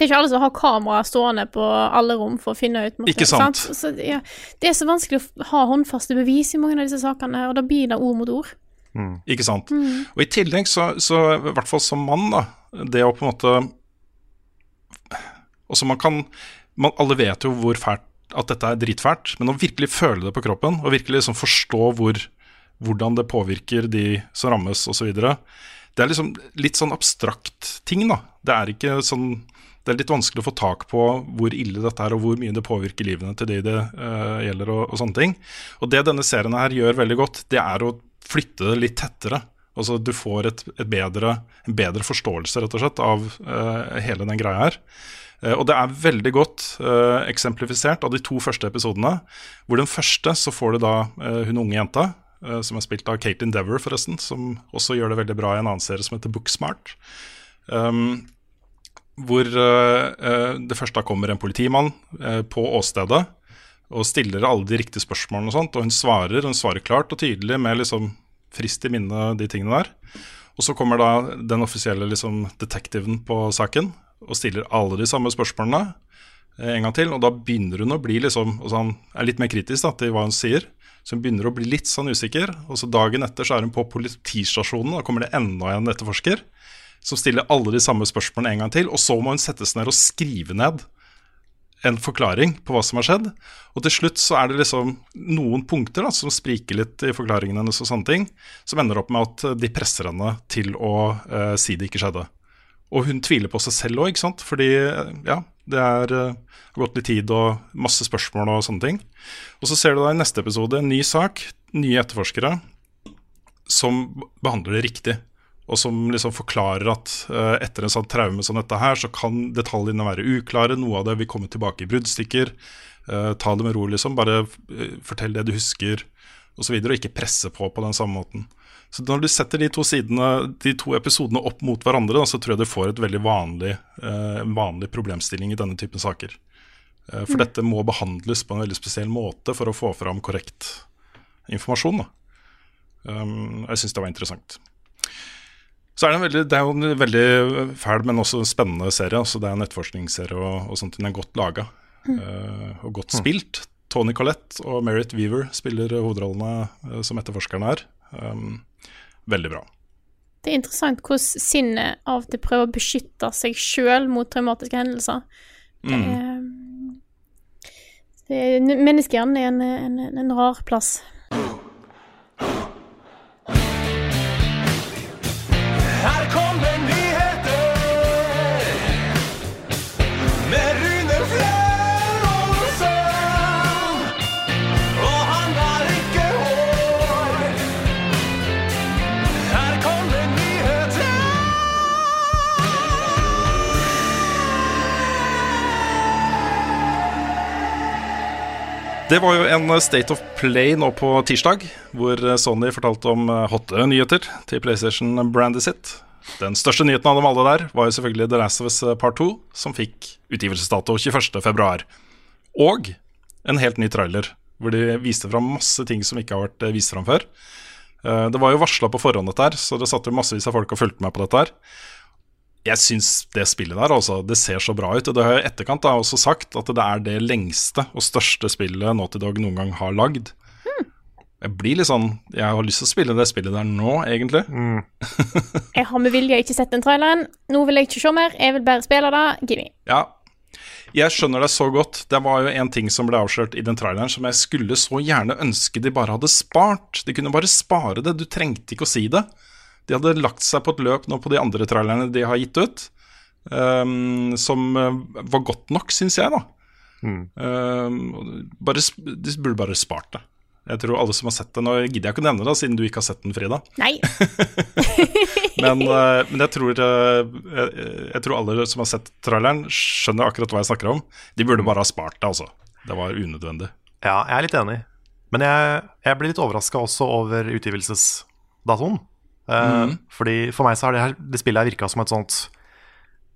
Det er ikke alle som har kamera stående på alle rom for å finne ut Ikke sant. Så, ja, det er så vanskelig å ha håndfaste bevis i mange av disse sakene, og da blir det ord mot ord. Ikke sant. Og i tillegg, så, så i hvert fall som mann, da, det å på en måte Også man kan man, Alle vet jo hvor fælt at dette er dritfælt, men å virkelig føle det på kroppen, og virkelig liksom forstå hvor, hvordan det påvirker de som rammes, osv. Det er liksom litt sånn abstrakt ting, da. Det er ikke sånn det er litt vanskelig å få tak på hvor ille dette er, og hvor mye det påvirker livene til de det uh, gjelder, og, og sånne ting. Og det denne serien her gjør veldig godt, det er å flytte det litt tettere. Altså Du får et, et bedre, en bedre forståelse rett og slett av uh, hele den greia her. Eh, og det er veldig godt uh, eksemplifisert av de to første episodene. Hvor den første så får du da uh, hun unge jenta, uh, som er spilt av Kate Endeavor forresten, som også gjør det veldig bra i en annen serie som heter Booksmart. Um, hvor det først da kommer en politimann på åstedet og stiller alle de riktige spørsmålene og sånt, og hun svarer, hun svarer klart og tydelig med liksom frist i minne de tingene der. Og så kommer da den offisielle liksom detektiven på saken og stiller alle de samme spørsmålene eh, en gang til, og da begynner hun å bli liksom altså Han er litt mer kritisk da, til hva hun sier, så hun begynner å bli litt sånn usikker. Og så dagen etter så er hun på politistasjonen, og da kommer det enda en etterforsker som stiller alle de samme spørsmålene en gang til, og så må hun settes ned og skrive ned en forklaring på hva som har skjedd. Og til slutt så er det liksom noen punkter da, som spriker litt i forklaringen hennes, og sånne ting, som ender opp med at de presser henne til å eh, si det ikke skjedde. Og hun tviler på seg selv òg, ikke sant, fordi eh, ja, det er, eh, har gått litt tid og masse spørsmål og sånne ting. Og så ser du da i neste episode en ny sak, nye etterforskere, som behandler det riktig og som liksom forklarer at uh, etter en sånn traume som dette her, så kan detaljene være uklare. Noe av det vil komme tilbake i bruddstykker. Uh, ta det med ro, liksom. Bare uh, fortell det du husker, osv. Og, så videre, og ikke presse på på den samme måten. Så når du setter de to, sidene, de to episodene opp mot hverandre, da, så tror jeg du får et veldig vanlig, eh, vanlig problemstilling i denne typen saker. Eh, for dette må behandles på en veldig spesiell måte for å få fram korrekt informasjon. Da. Um, jeg syns det var interessant. Så er det, en veldig, det er jo en veldig fæl, men også spennende serie. Altså det er en etterforskningsserie, og, og sånt, den er godt laga og godt spilt. Tony Collette og Merritt Weaver spiller hovedrollene eh, som etterforskerne her. Um, veldig bra. Det er interessant hvordan sinnet av og til prøver å beskytte seg sjøl mot traumatiske hendelser. Det er, det er, menneskehjernen er en, en, en rar plass. Det var jo en State of Play nå på tirsdag, hvor Sony fortalte om eh, hotte nyheter til PlayStation-brandet sitt. Den største nyheten av dem alle der var jo selvfølgelig The Last of Us Part 2, som fikk utgivelsesdato 21.2. Og en helt ny trailer, hvor de viste fram masse ting som ikke har vært eh, vist fram før. Eh, Det var jo varsla på forhånd, dette her, så det satt jo massevis av folk og fulgte med på dette her. Jeg syns det spillet der, altså, det ser så bra ut. Og det har jeg i etterkant da også sagt at det er det lengste og største spillet Naughty Dog noen gang har lagd. Jeg blir litt sånn Jeg har lyst til å spille det spillet der nå, egentlig. Jeg har med vilje ikke sett den traileren. Nå vil jeg ikke se mer. Jeg vil bare spille det. Gimme. Ja, jeg skjønner deg så godt. Det var jo en ting som ble avslørt i den traileren som jeg skulle så gjerne ønske de bare hadde spart. De kunne bare spare det, du trengte ikke å si det. De hadde lagt seg på et løp nå på de andre trailerne de har gitt ut, um, som eh, var godt nok, syns jeg, da. Ehm, bare, de burde bare spart det. Jeg tror alle som har sett det Nå gidder jeg ikke å nevne det, siden du ikke har sett den, Frida. Nei. Men, eh, men jeg, tror, eh, jeg, jeg tror alle som har sett traileren, skjønner akkurat hva jeg snakker om. De burde bare ha spart det, altså. Det var unødvendig. Ja, jeg er litt enig. Men jeg, jeg blir litt overraska også over utgivelsesdatoen. Eh, Fordi For meg så har det, her, det spillet her virka som et sånt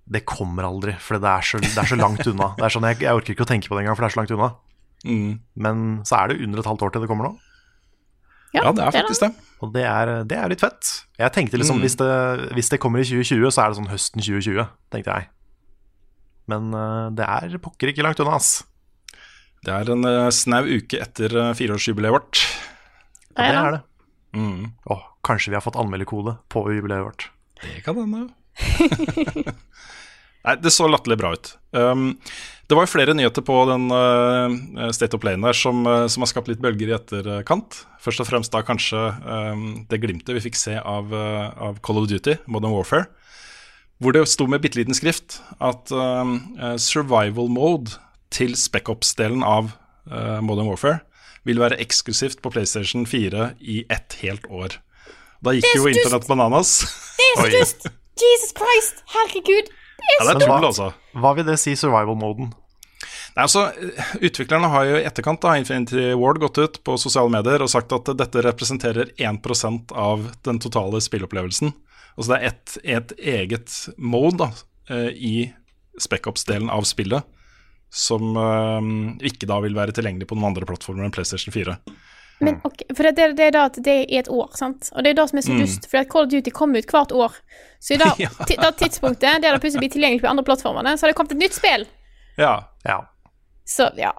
Det kommer aldri, for det er så, det er så langt unna. Det er sånn, jeg, jeg orker ikke å tenke på det engang, for det er så langt unna. Mm. Men så er det under et halvt år til det kommer nå. Ja, det er faktisk det. Og det er, det er litt fett. Jeg tenkte liksom, Mm. hvis, det, hvis det kommer i 2020, så er det sånn høsten 2020, tenkte jeg. Men eh, det er pokker ikke langt unna, ass. Det er en eh, snau uke etter uh, fireårsjubileet vårt. Ja, det er det. Mm. Åh, kanskje vi har fått anmelderkode på jubileet vårt. Det kan hende. Nei, det så latterlig bra ut. Um, det var jo flere nyheter på den uh, State of Play der som, uh, som har skapt litt bølger i etterkant. Først og fremst da kanskje um, det glimtet vi fikk se av, uh, av Call of Duty, Modern Warfare. Hvor det sto med bitte liten skrift at um, uh, survival mode til Spec-Ops-delen av uh, Modern Warfare vil være eksklusivt på PlayStation 4 i ett helt år. Da gikk jo internett bananas. Det er så dust! Jesus Christ! Herregud! Ja, det er tull, altså. Hva vil det si, survival-moden? Nei, altså, Utviklerne har jo i etterkant da, Infinity Ward gått ut på sosiale medier og sagt at dette representerer 1% av den totale spillopplevelsen. Altså det er et, et eget mode da, eh, i Spec-Ops-delen av spillet som eh, ikke da vil være tilgjengelig på noen andre plattformer enn PlayStation 4. Men ok, For det, det, er da at det er et år, sant? Og det er det som er så dust. For Call of Duty kommer ut hvert år. Så i da, Ja. da tidspunktet der det plutselig blir tilgjengelig på andre plattformene, så har det kommet et nytt spill. Ja, Ja. Så ja.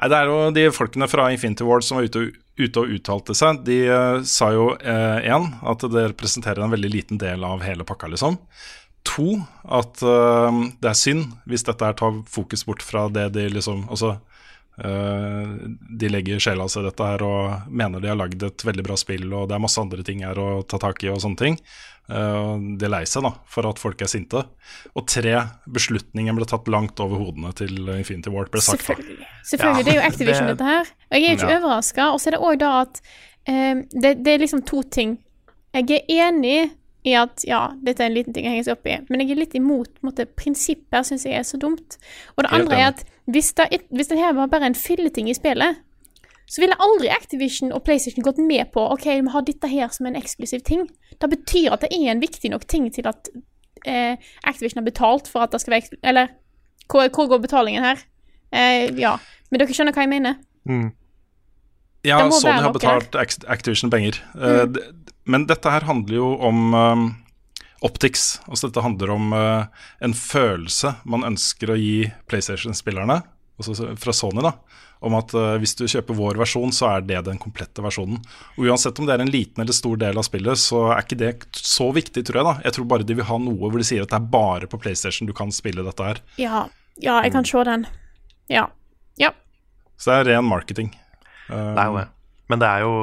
Nei, Det er jo de folkene fra Infinity Ward som var ute, og- ute og uttalte seg. De uh, sa jo én at det representerer en veldig liten del av hele pakka, liksom. To at uh, det er synd hvis dette her tar fokus bort fra det de liksom Altså eh, de legger sjela si i dette her og mener de har lagd et veldig bra spill, og det er masse andre ting her å ta tak i og sånne ting. Uh, de er lei seg da, for at folk er sinte. Og tre, beslutningen ble tatt langt over hodene til Infinity Ward, ble sagt. da. Selvfølgelig. Ja. Det er jo Activision, det- dette her. Og jeg er ikke Ja. overraska. Og så er det òg da at um, det, det er liksom to ting. Jeg er enig i at ja, dette er en liten ting å henge seg opp i, men jeg er litt imot på en måte, prinsippet, syns jeg er så dumt. Og det andre er at hvis det, hvis det her var bare en filleting i spillet, så ville aldri Activision og PlayStation gått med på ok, vi har dette her som en eksklusiv ting. Det betyr at det er en viktig nok ting til at eh, Activision har betalt for at det skal være Eller hvor, hvor går betalingen her? Eh, ja. Men dere skjønner hva jeg mener? Mm. Ja, Sony har betalt Activision penger. Mm. d- men dette her handler jo om um, optics. Altså dette handler om eh, en følelse man ønsker å gi PlayStation-spillerne, altså fra Sony, da. Om at eh, hvis du kjøper vår versjon, så er det den komplette versjonen. Og Uansett om det er en liten eller stor del av spillet, så er ikke det så viktig, tror jeg. da Jeg tror bare de vil ha noe hvor de sier at det er bare på PlayStation du kan spille dette her. Ja, ja jeg kan se den. Ja. Ja. Så det er ren marketing. Um, Det er jo det. Men det er jo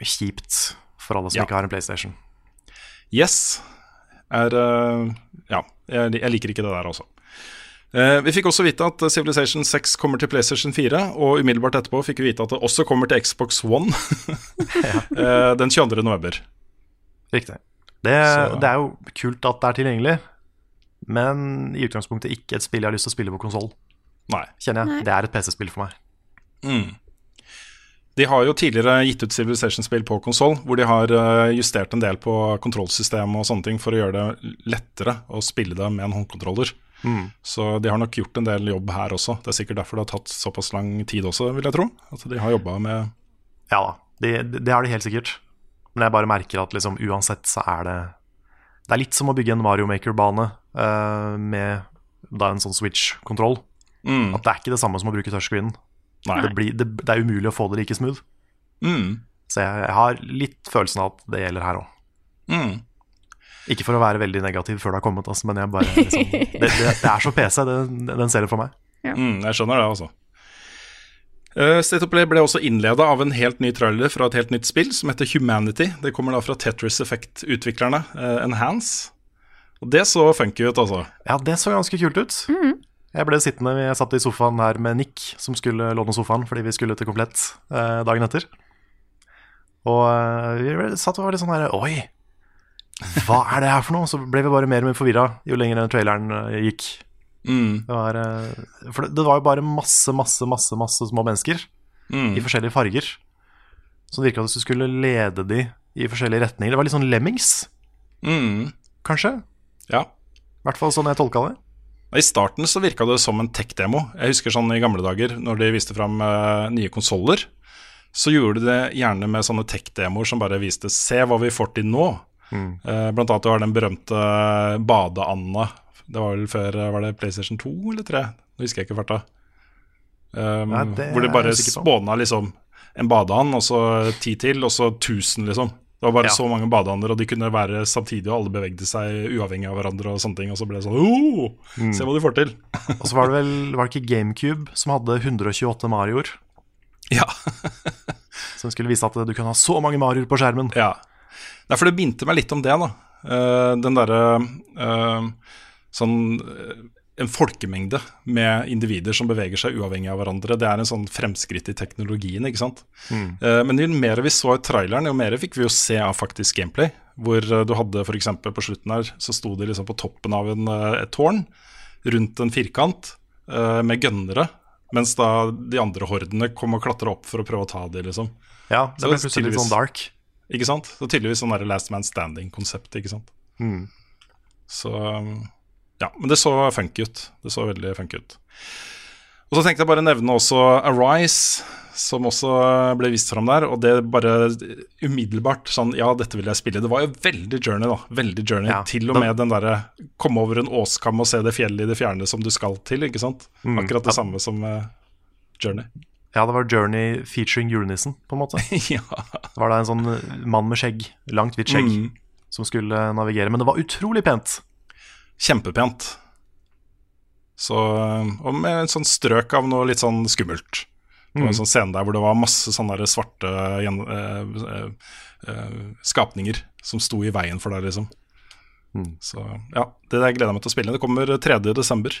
kjipt for alle som Ja. ikke har en PlayStation. Yes er eh, Ja, jeg, jeg liker ikke det der også. Eh, vi fikk også vite at Civilization 6 kommer til PlayStation 4, og umiddelbart etterpå fikk vi vite at det også kommer til Xbox One eh, den 22. november. Riktig. Det, Så- det er jo kult at det er tilgjengelig, men i utgangspunktet ikke et spill jeg har lyst til å spille på konsoll. Kjenner jeg. Nei. Det er et PC-spill for meg. Mm. De har jo tidligere gitt ut Civilization-spill på konsoll, hvor de har eh, justert en del på kontrollsystemet og sånne ting for å gjøre det lettere å spille det med en håndkontroller. Mm. Så de har nok gjort en del jobb her også. Det er sikkert derfor det har tatt såpass lang tid også, vil jeg tro. At de har jobba med Ja da, det, det har de helt sikkert. Men jeg bare merker at liksom uansett så er det Det er litt som å bygge en Mario Maker-bane uh, med da en sånn Switch-kontroll. mm. At det er ikke det samme som å bruke touchscreenen. Nei. Det, blir, det, det er umulig å få det like smooth. Mm. Så jeg, jeg har litt følelsen av at det gjelder her òg. Mm. Ikke for å være veldig negativ før det har kommet, altså, men jeg bare, liksom, det, det, det er så PC, det, den serien for meg. Mm, jeg skjønner det, altså. Uh, State of Play ble også innleda av en helt ny trailer fra et helt nytt spill som heter Humanity. Det kommer da fra Tetris Effect-utviklerne, uh, Enhance. Og det så funky ut, altså. Ja, det så ganske kult ut. Jeg ble sittende, jeg satt i sofaen her med Nick, som skulle låne sofaen fordi vi skulle til Komplett eh, dagen etter. Og eh, vi ble, satt og var litt sånn her Oi, hva er det her for noe? Så ble vi bare mer og mer forvirra jo lenger den traileren eh, gikk. Mm, Det var, eh, for det, det var jo bare masse, masse, masse, masse små mennesker mm. i forskjellige farger. Som virka som du skulle lede de i forskjellige retninger. Det var litt sånn Lemmings, Mm. kanskje? Ja. I hvert fall sånn jeg tolka det. I starten så virka det som en tech-demo. Jeg husker sånn i gamle dager, når de viste fram uh, nye konsoller, så gjorde de det gjerne med sånne tech-demoer som bare viste 'se hva vi får til nå'. Mm. Uh, blant annet du har den berømte badeanda Det var vel før eh, var det PlayStation 2 eller 3? Nå husker jeg ikke farta. Um, Nei, hvor er bare spåna liksom en badeand, og så ti til, og så 1000, liksom. Det var bare Ja. så mange badeander, og de kunne være samtidig, og alle bevegde seg uavhengig av hverandre, og sånne ting. Og så ble det sånn oh, Mm. Se hva de får til. Og så var det vel var det ikke GameCube som hadde 128 Marioer? Ja. Som skulle vise at du kunne ha så mange Marioer på skjermen. Ja. Nei, for det minte meg litt om det, da. Uh, den derre uh, Sånn eh, En folkemengde med individer som beveger seg uavhengig av hverandre. Det er en sånn fremskritt i teknologien, ikke sant. Eh, men jo mer vi så i traileren, jo mer fikk vi jo se av faktisk gameplay. Hvor eh, du hadde f.eks. på slutten her, så sto de liksom på toppen av en, eh, et tårn rundt en firkant med gønnere. Mens da de andre hordene kom og klatra opp for å prøve å ta de, liksom. Ja, det ble plutselig litt sånn dark. Ikke sant? Så tydeligvis sånn der Last Man Standing-konsept, ikke sant. Mm. Så um, ja, men det så funky ut. Det så veldig funky ut. Og så tenkte jeg bare nevne også Arise, som også ble vist fram der. Og det bare umiddelbart sånn Ja, dette vil jeg spille. Det var jo veldig journey, da. Veldig journey. Ja, til og med den derre komme over en åskam og se det fjellet i det fjerne som du skal til, ikke sant. Mm. Akkurat det samme som uh, journey. Ja, det var Journey featuring julenissen, på en måte. ja. Det var da en sånn mann med skjegg, langt hvitt skjegg, Mm. som skulle navigere. Men det var utrolig pent. Kjempepent. Så, og med en sånn strøk av noe litt sånn skummelt. Det var en sånn scene der hvor det var masse sånne der svarte gjen, eh, eh, eh, skapninger som sto i veien for deg, liksom. Så ja, det der gleder jeg meg til å spille. Det kommer 3. desember.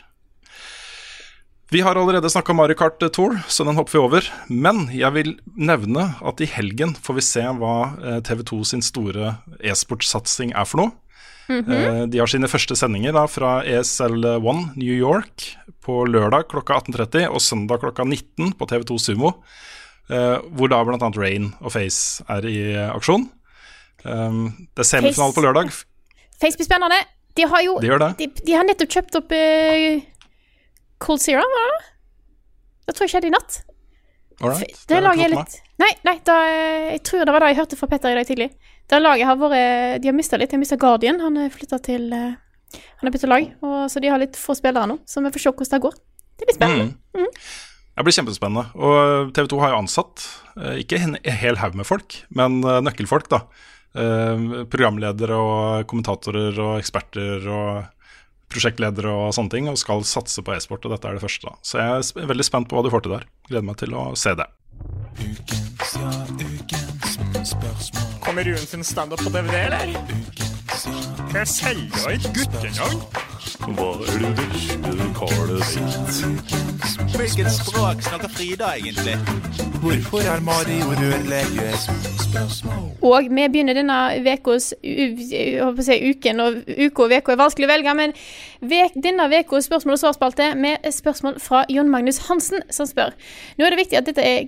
Vi har allerede snakka Mario Kart Tour, så den hopper vi over. Men jeg vil nevne at i helgen får vi se hva TV2 sin store e-sportsatsing er for noe. Eh, De har sine første sendinger da, fra ESL1 New York på lørdag klokka 18.30 og søndag klokka 19 på TV2 Sumo. eh, Hvor da bl.a. Rain og Face er i aksjon. Um, Det er semifinale på lørdag. Face blir spennende. De har jo De. De, de har nettopp kjøpt opp uh, Cold Zero, var det? Det tror jeg skjedde i natt. Alright, det, Det, laget med. litt Nei, nei da, eh, jeg tror det var det jeg hørte fra Petter i dag tidlig. Det laget har vært De har mista litt. De har mista Guardian. Han er flytta til eh, Han har bytta lag, og, så de har litt få spillere nå. Så vi får se hvordan det går. Det blir spennende. Mm. Det blir kjempespennende. Og TV 2 har jo ansatt eh, ikke en hel haug med folk, men eh, nøkkelfolk, da. Eh, Programledere og kommentatorer og eksperter og prosjektledere og sånne ting, og skal satse på e-sport, og dette er det første. da. Så jeg er veldig spent på hva du får til der. Gleder meg til å se det. Kommer Ruen sin standup på DVD, eller? Kan jeg selger et guttenavn? Hva er det vesle karet sitt? Hvilket språk snakker Frida egentlig? Hvorfor er Mario rørlegger? Og vi begynner denne ukas si uken, og uka og uka er vanskelig å velge, men vek, denne ukas spørsmål- og svarspalte med spørsmål fra Jon Magnus Hansen, som spør. Nå er det viktig at dette er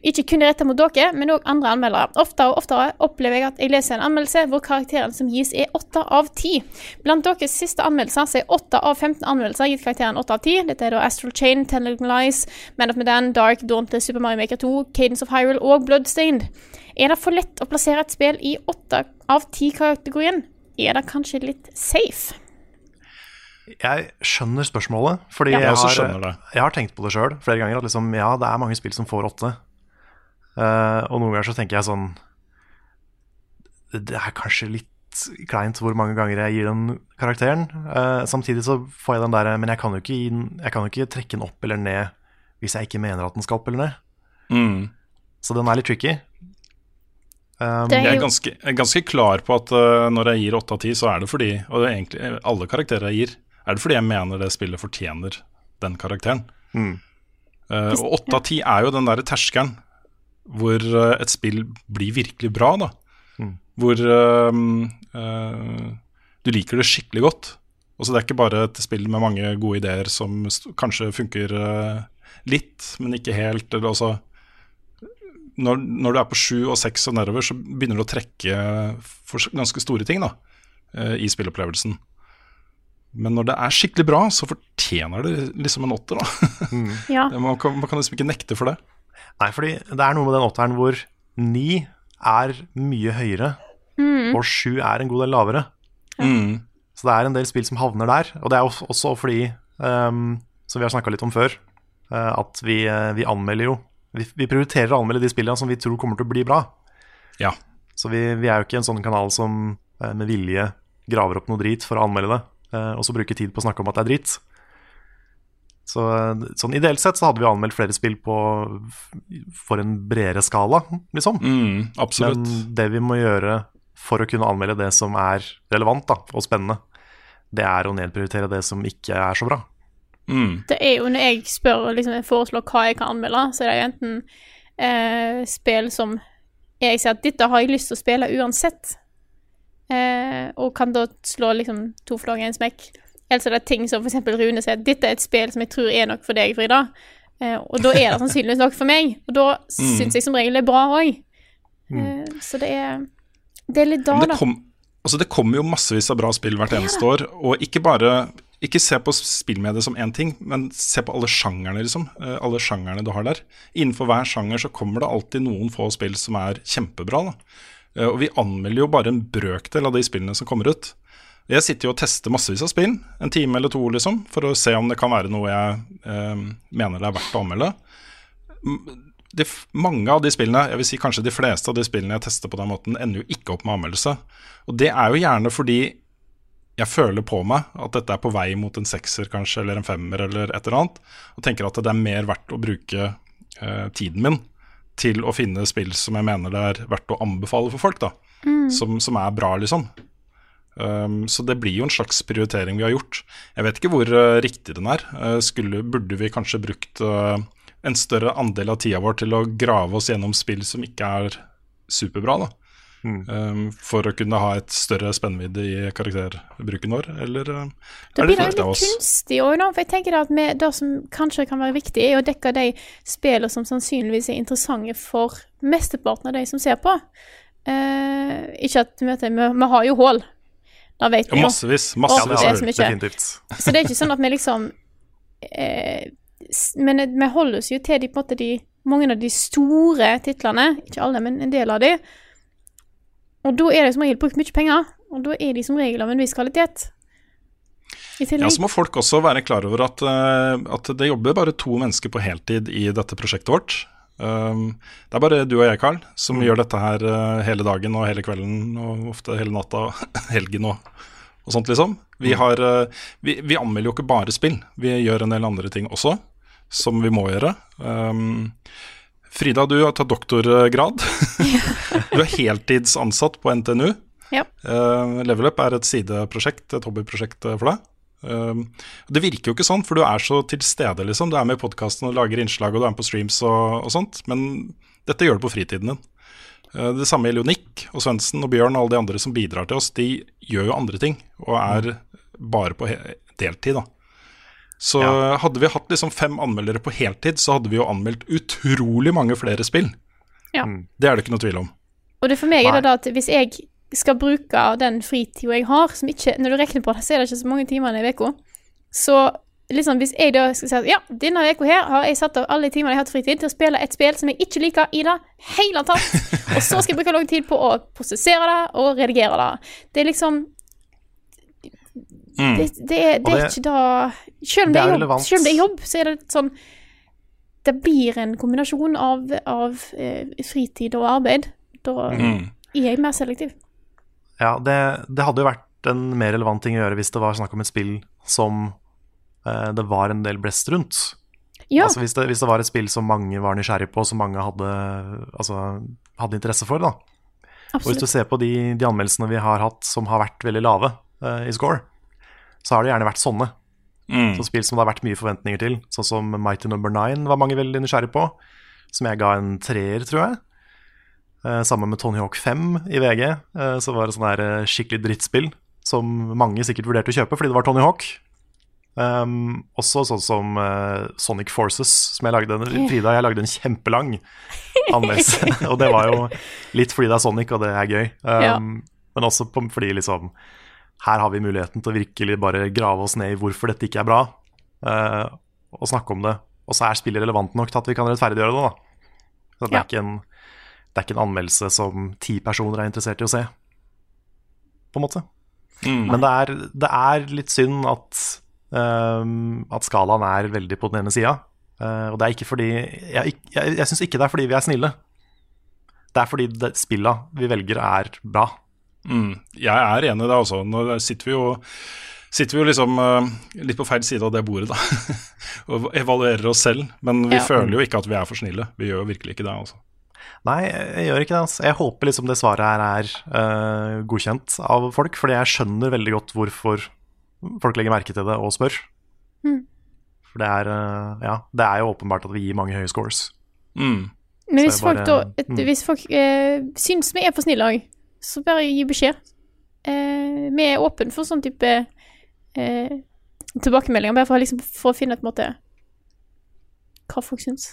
ikke kun rettet mot dere, men òg andre anmeldere. Oftere og oftere opplever jeg at jeg leser en anmeldelse hvor karakteren som gis, er 8 av 10. Blant deres siste anmeldelser så er 8 av 15 anmeldelser gitt karakteren 8 av 10. Dette er da Astral Chain, Telling Lies, Man of Medan, Dark, Dauntless, Super Mario Maker 2, Cadence of Hyrule og Bloodstained. Er det for lett å plassere et spill i 8 av 10-kategorien? Er det kanskje litt safe? Jeg skjønner spørsmålet, fordi Ja, jeg, jeg har, skjønner jeg har tenkt på det sjøl flere ganger. At liksom, ja, det er mange spill som får åtte. Eh, og noen ganger så tenker jeg sånn Det er kanskje litt kleint hvor mange ganger jeg gir den karakteren. Uh, samtidig så får jeg den der Men jeg kan, jo ikke gi den, jeg kan jo ikke trekke den opp eller ned hvis jeg ikke mener at den skal opp eller ned. Mm. Så den er litt tricky. Um, er Jeg er jo- ganske, jeg er ganske klar på at uh, når jeg gir 8 av 10, så er det fordi Og det er egentlig alle karakterer jeg gir, er det fordi jeg mener det spillet fortjener den karakteren. Mm. Eh, og 8 av 10 er jo den derre terskelen hvor eh, et spill blir virkelig bra, da. Mm. Hvor eh, eh, du liker det skikkelig godt. Og så det er ikke bare et spill med mange gode ideer som st kanskje funker eh, litt, men ikke helt. Eller altså når, når du er på sju og seks og nedover, så begynner du å trekke for ganske store ting da, i spillopplevelsen. Men når det er skikkelig bra, så fortjener det liksom en åtter. da. Ja. Man, kan, man kan liksom ikke nekte for det. Nei, fordi det er noe med den åtteren hvor ni er mye høyere, og sju er en god del lavere. Mm. Så det er en del spill som havner der. Og det er jo også fordi, um, som vi har snakka litt om før, uh, at vi, uh, vi anmelder jo vi, vi prioriterer å anmelde de spillene som vi tror kommer til å bli bra. Ja. Så vi, vi er jo ikke en sånn kanal som uh, med vilje graver opp noe drit for å anmelde det, og så bruker tid på å snakke om at det er drit. Så sånn ideelt sett så hadde vi anmeldt flere spill på for en bredere skala, liksom. Mm, absolutt. Men det vi må gjøre for å kunne anmelde det som er relevant da, og spennende, det er å nedprioritere det som ikke er så bra. Mm. Det er jo når jeg spør liksom, jeg foreslår hva jeg kan anmelde, så er det jo enten eh, spill som jeg sier at dette har jeg lyst til å spille uansett, eh, og kan da slå liksom to flagg i en smekk. Eller så er det ting som eksempel Rune sier at dette er et spill som jeg tror er nok for deg, Frida. Eh, og da er det sannsynligvis nok for meg, og da Mm. syns jeg som regel det er bra òg. Eh, så det er, det er litt da, da. kom, altså det kommer jo massevis av bra spill hvert eneste år. Og ikke bare Ikke se på spillmediet som én ting, men se på alle sjangerne, liksom. Eh, Alle sjangerne du har der. Innenfor hver sjanger så kommer det alltid noen få spill som er kjempebra. Da. Eh, Og vi anmelder jo bare en brøkdel av de spillene som kommer ut. Jeg sitter jo og tester massevis av spill, en time eller to, liksom, for å se om det kan være noe jeg eh, mener det er verdt å anmelde. de, mange av de spillene, jeg vil si kanskje de fleste av de spillene jeg tester på den måten, ender jo ikke opp med anmeldelse. Og det er jo gjerne fordi jeg føler på meg at dette er på vei mot en sekser kanskje, eller en femmer eller et eller annet, og tenker at det er mer verdt å bruke eh, tiden min til å finne spill som jeg mener det er verdt å anbefale for folk, da. Som, som er bra, liksom. Um, så det blir jo en slags prioritering vi har gjort. Jeg vet ikke hvor uh, riktig den er. Uh, skulle, burde vi kanskje brukt uh, en større andel av tida vår til å grave oss gjennom spill som ikke er superbra, da? Um, for å kunne ha et større spennvidde i karakterbruken vår, eller er Da blir det det litt litt kunstig òg, da. For jeg tenker at vi, det som kanskje kan være viktig, er å dekke de spillene som sannsynligvis er interessante for mesteparten av de som ser på. Eh, ikke at vet vi, vi har jo hull. Det vet vi jo. massevis. massevis massevis. det så. Definitivt. Så det er ikke sånn at vi liksom eh, Men vi holder oss jo til de, på en måte, de, mange av de store titlene. Ikke alle, men en del av de. Og da er det som regel brukt mye penger, og da er de som regel av en viss kvalitet. Ja, så må folk også være klar over at, eh, at det jobber bare to mennesker på heltid i dette prosjektet vårt. Um, det er bare du og jeg, Carl, som gjør dette her eh, hele dagen og hele kvelden og ofte hele natta og helgen og, og sånt, liksom. Vi, har, eh, vi, vi anmelder jo ikke bare spill, vi gjør en del andre ting også, som vi må gjøre. Um, Frida, du har tatt doktorgrad. du er heltidsansatt på NTNU. Ja. Uh, Level Up er et sideprosjekt, et hobbyprosjekt eh, for deg. Um, det virker jo ikke sånn, for du er så til stede, liksom. Du er med i podkasten og lager innslag, og du er med på streams og, og sånt, men dette gjør du på fritiden din. Eh, det samme gjelder jo Nick og Svendsen og Bjørn og alle de andre som bidrar til oss. De gjør jo andre ting, og er bare på he deltid, da. Så hadde vi hatt liksom fem anmeldere på heltid, så hadde vi jo anmeldt utrolig mange flere spill. Ja. Det er det ikke noe tvil om. Og det for meg er det da at hvis jeg skal bruke den fritida jeg har, som ikke Når du regner på det, så er det ikke så mange timene i uka. Så liksom hvis jeg da skal si at ja, denne uka her har jeg satt av alle timene jeg har hatt fritid til å spille et spill som jeg ikke liker i det hele tatt, og så skal jeg bruke lang tid på å prosessere det og redigere det. Det er liksom Mm. Det, det, er, det er ikke da Selv om det er er jobb, selv om det er jobb så er det sånn Det blir en kombinasjon av, av eh, fritid og arbeid. Da Mm. er jeg mer selektiv. Ja, det, det hadde jo vært en mer relevant ting å gjøre hvis det var snakk om et spill som eh, det var en del blest rundt. Ja, Altså hvis det, hvis det var et spill som mange var nysgjerrig på, som mange hadde, altså, hadde interesse for. da. Og hvis du ser på de, de anmeldelsene vi har hatt som har vært veldig lave eh, i score, så har det gjerne vært sånne. Mm. Så spill som det har vært mye forventninger til, sånn som Mighty Number Nine var mange veldig nysgjerrig på, som jeg ga en treer, tror jeg. Eh, sammen med Tony Hawk 5 i VG, eh, så var det sånn her eh, skikkelig drittspill som mange sikkert vurderte å kjøpe fordi det var Tony Hawk. Um, også sånn som uh, Sonic Forces, som jeg lagde en, Frida jeg lagde en kjempelang anmeldelse. og det var jo litt fordi det er Sonic, og det er gøy. Um, Ja. Men også på, fordi liksom her har vi muligheten til å virkelig bare grave oss ned i hvorfor dette ikke er bra, uh, og snakke om det. Og så er spillet relevant nok til at vi kan rettferdiggjøre det, da. Så det, Ja. er ikke en, det er ikke en anmeldelse som ti personer er interessert i å se, på en måte. Mm. Men det er, det er litt synd at, um, at skalaen er veldig på den ene sida. og det er ikke fordi Jeg, jeg, jeg syns ikke det er fordi vi er snille. Det er fordi det, spilla vi velger, er bra. Mm. Jeg er enig i det, altså. Nå sitter vi jo, sitter vi jo liksom uh, litt på feil side av det bordet, da. og evaluerer oss selv. Men vi Ja. føler jo ikke at vi er for snille. Vi gjør jo virkelig ikke det, altså. Nei, jeg gjør ikke det. Altså. Jeg håper liksom det svaret her er uh, godkjent av folk, fordi jeg skjønner veldig godt hvorfor folk legger merke til det og spør. Mm. For det er, uh, ja, det er jo åpenbart at vi gir mange høye scores. Mm. Men hvis bare, folk, da, et, mm. hvis folk uh, syns vi er for snille òg, så bare gi beskjed. Uh, vi er åpne for sånn type eh, tilbakemeldinger, bare for, liksom, for å finne et måte hva folk syns.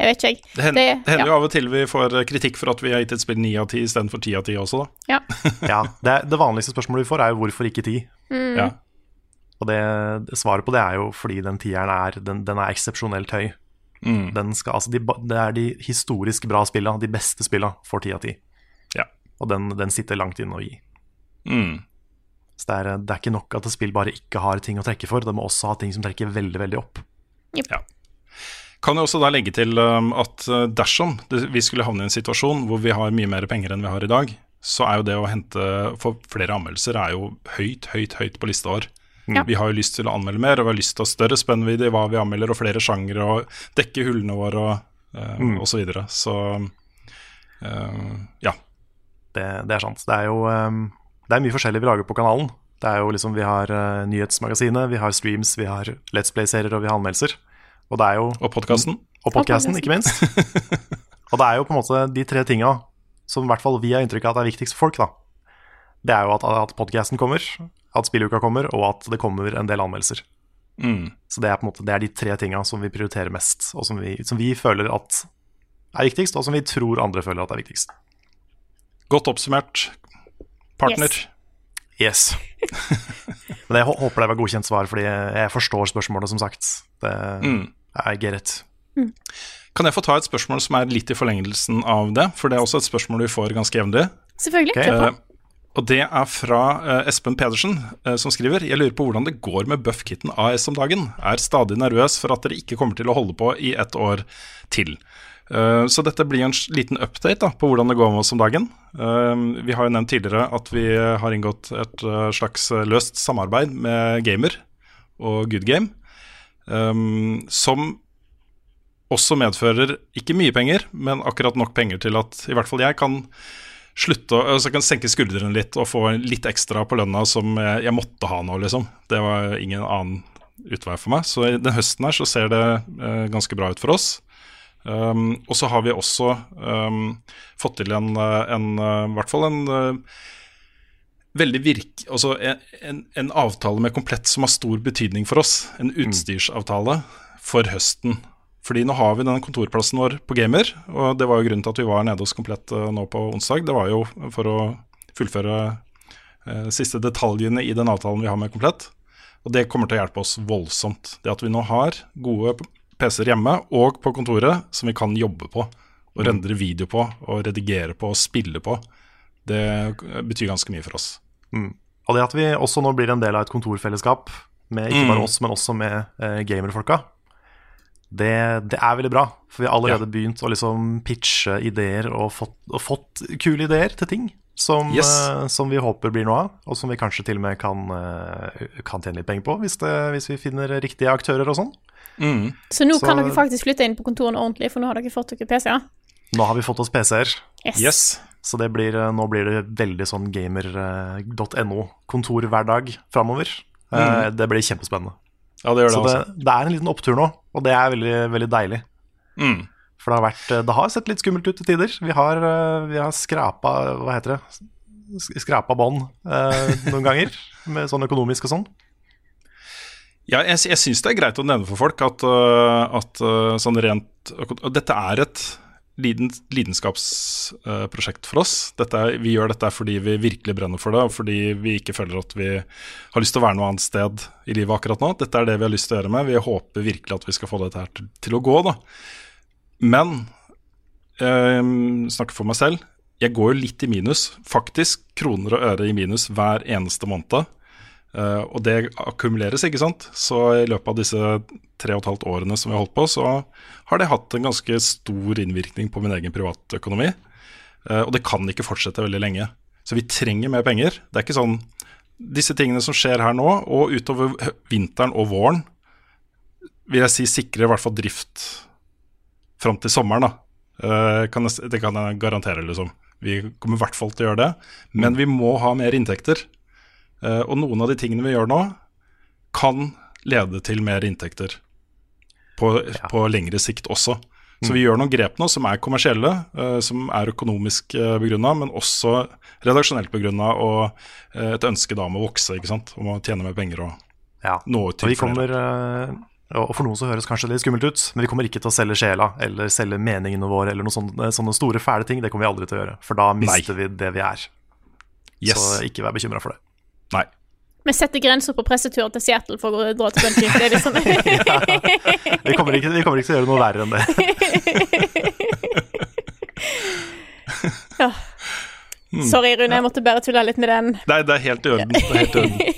Jeg vet ikke, jeg. Det hender, Det- det hender ja. jo av og til vi får eh, kritikk for at vi har gitt et spill 9 av 10 istedenfor 10 av 10 også, da. Ja. Ja, det, det vanligste spørsmålet vi får, er jo hvorfor ikke ti? Mm. Ja. Og det, svaret på det er jo fordi den tieren er, den, den er eksepsjonelt høy. Mm. Den skal, altså de, det er de historisk bra spilla, de beste spilla, får ti av ti. Ja. Og den, den sitter langt inne å gi. Mm. Så det er, det er ikke nok at et spill bare ikke har ting å trekke for, det må også ha ting som trekker veldig, veldig opp. Kan jeg også da legge til um, at uh, dersom vi skulle havne i en situasjon hvor vi har mye mer penger enn vi har i dag, så er jo det å hente for flere anmeldelser er jo høyt, høyt, høyt på lista vår. Ja. Vi har jo lyst til å anmelde mer, og vi har lyst til å ha større spennvidde i hva vi anmelder, og flere sjangere, og dekke hullene våre og, uh, Mm. og så videre. Så uh, ja. Det, det er sant. Det er jo um, det er mye forskjellig vi lager på kanalen. Det er jo liksom, Vi har uh, nyhetsmagasinet, vi har streams, vi har Let's Play-serier og vi har anmeldelser. Og det er jo Og podkasten. Og podcasten, ikke minst. og det er jo på en måte de tre tinga som i hvert fall vi har inntrykk av at er viktigst for folk. da. Det er jo at, at podcasten kommer, at spilluka kommer, og at det kommer en del anmeldelser. Mm. Så det er på en måte det er de tre tinga som vi prioriterer mest, og som vi, som vi føler at er viktigst, og som vi tror andre føler at er viktigst. Godt oppsummert. Partner. Yes. Men jeg håper det var godkjent svar, fordi jeg jeg forstår spørsmålet, som sagt. Det, Mm. I get it. Kan jeg få ta et spørsmål som er litt i forlengelsen av det? For det er også et spørsmål vi får ganske jevnlig. Selvfølgelig. Okay. Eh, og det er fra eh, Espen Pedersen, eh, som skriver Jeg lurer på hvordan det går med Buffkitten AS om dagen. Er stadig nervøs for at dere ikke kommer til å holde på i et år til. Så dette blir en liten update da, på hvordan det går med oss om dagen. Vi har jo nevnt tidligere at vi har inngått et slags løst samarbeid med Gamer og Good Game, eh, som også medfører ikke mye penger, men akkurat nok penger til at i hvert fall jeg kan slutte å altså kan senke skuldrene litt og få litt ekstra på lønna som jeg, jeg måtte ha nå, liksom. Det var ingen annen utvei for meg. Så den høsten her så ser det eh, ganske bra ut for oss. Um, og så har vi også um, fått til en, en eh, i hvert fall en eh, veldig virk... Altså en, en, avtale med Komplett som har stor betydning for oss. En utstyrsavtale for høsten. Fordi nå har vi denne kontorplassen vår på Gamer, og det var jo grunnen til at vi var nede hos Komplett eh, nå på onsdag. Det var jo for å fullføre eh, siste detaljene i den avtalen vi har med Komplett. Og det kommer til å hjelpe oss voldsomt. Det at vi nå har gode PC-er hjemme og på kontoret som vi kan jobbe på. Og rendre video på, og redigere på og spille på. Det betyr ganske mye for oss. Mm. Og det at vi også nå blir en del av et kontorfellesskap, med ikke bare Mm. oss, men også med eh, gamerfolka, det, det er veldig bra. For vi har allerede begynt å liksom pitche ideer og fått, og fått kule ideer til ting. Som, Yes. eh, som vi håper blir noe av, og som vi kanskje til og med kan, eh, kan tjene litt penger på, hvis, det, hvis vi finner riktige aktører og sånn. Mm. Så nå kan dere faktisk flytte inn på kontorene ordentlig, for nå har dere fått dere PC-er. Nå har vi fått oss PC-er, Yes. Yes. Så det blir, eh, nå blir det veldig sånn gamer.no-kontor hver dag framover. Mm. Det blir kjempespennende. Ja, det gjør det, Så det, altså. det er en liten opptur nå, og det er veldig, veldig deilig. Mm. For det har, vært, det har sett litt skummelt ut til tider. Vi har, eh, vi har skrapa Hva heter det? Sk- Skrapa bånd eh, noen ganger, med sånn økonomisk og sånn. Ja, jeg, jeg syns det er greit å nevne for folk at, at sånn rent Dette er et lidenskapsprosjekt for oss. Er, vi gjør dette fordi vi virkelig brenner for det, og fordi vi ikke føler at vi har lyst til å være noe annet sted i livet akkurat nå. Dette er det vi har lyst til å gjøre med. Vi håper virkelig at vi skal få dette her til, til å gå, da. Men øh, snakker for meg selv. jeg går jo litt i minus, faktisk kroner og øre i minus hver eneste måned. Eh, og det akkumuleres, ikke sant. Så i løpet av disse tre og et halvt årene som vi har holdt på, så har det hatt en ganske stor innvirkning på min egen privatøkonomi. Uh, og det kan ikke fortsette veldig lenge. Så vi trenger mer penger. Det er ikke sånn Disse tingene som skjer her nå, og utover vinteren og våren, vil jeg si sikrer i hvert fall drift fram til sommeren, da. Uh, kan jeg, det kan jeg garantere, liksom. Vi kommer i hvert fall til å gjøre det. Men vi må ha mer inntekter. Eh, og noen av de tingene vi gjør nå, kan lede til mer inntekter på, på lengre sikt også. Så vi gjør noen grep nå som er kommersielle, eh, som er økonomisk uh, begrunna, men også redaksjonelt begrunna og eh, et ønske da om å vokse, ikke sant. Om å tjene mer penger og Ja. nå ut til flere. eh, og for noen så høres kanskje det litt skummelt ut, men vi kommer ikke til å selge sjela eller selge meningene våre eller noen sånne, sånne store, fæle ting. Det kommer vi aldri til å gjøre, for da mister vi det vi er. Yes. Så ikke vær bekymra for det. Nei. Vi setter grenser på pressetur til Seattle for å dra til bungee. Det er liksom Vi kommer ikke, vi kommer ikke til å gjøre noe verre enn det. ja. Sorry, Rune, jeg måtte bare tulle litt med den. Nei, det er helt i orden. Helt i orden.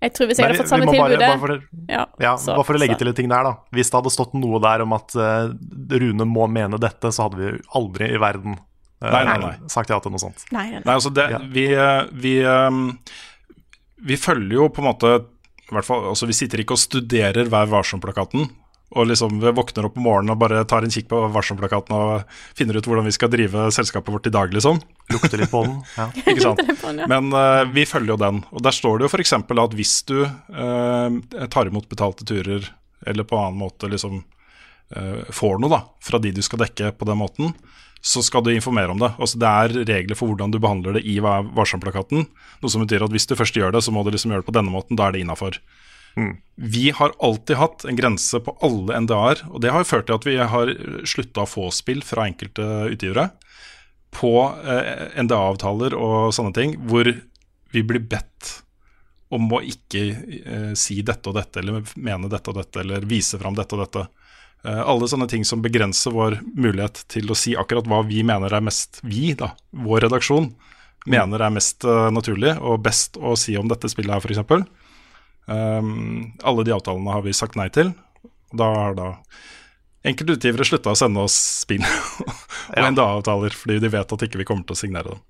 Jeg tror hvis jeg hadde fått samme tilbudet bare- bare for- ja, Ja, så- bare for å legge så- til en ting der, da. Hvis det hadde stått noe der om at eh, Rune må mene dette, så hadde vi aldri i verden eh, Nei, nei, nei. sagt ja til noe sånt. Nei, nei, Nei, altså det, vi, eh, vi, eh, vi følger jo på en måte i hvert fall, altså Vi sitter ikke og studerer Vær varsom-plakaten. Og liksom vi våkner opp om morgenen og bare tar en kikk på varsomplakaten og finner ut hvordan vi skal drive selskapet vårt i dag, liksom. Lukter litt på den. Ja. Ikke sant? Den, ja. Men uh, vi følger jo den. Og der står det jo f.eks. at hvis du uh, tar imot betalte turer, eller på annen måte liksom eh, får noe da, fra de du skal dekke på den måten, så skal du informere om det. Altså Det er regler for hvordan du behandler det i Vær. Noe som betyr at hvis du først gjør det, så må du liksom gjøre det på denne måten. Da er det innafor. Vi har alltid hatt en grense på alle NDA-er, og det har ført til at vi har slutta å få spill fra enkelte utgivere på eh, NDA-avtaler og sånne ting, hvor vi blir bedt om å ikke eh, si dette og dette, eller mene dette og dette, eller vise fram dette og dette. Eh, alle sånne ting som begrenser vår mulighet til å si akkurat hva vi mener er mest Vi, da, vår redaksjon, mener er mest eh, naturlig og best å si om dette spillet her, f.eks. Um, alle de avtalene har vi sagt nei til. Og da har da enkelte utgivere slutta å sende oss spill og NDA-avtaler, fordi de vet at ikke vi kommer til å signere dem.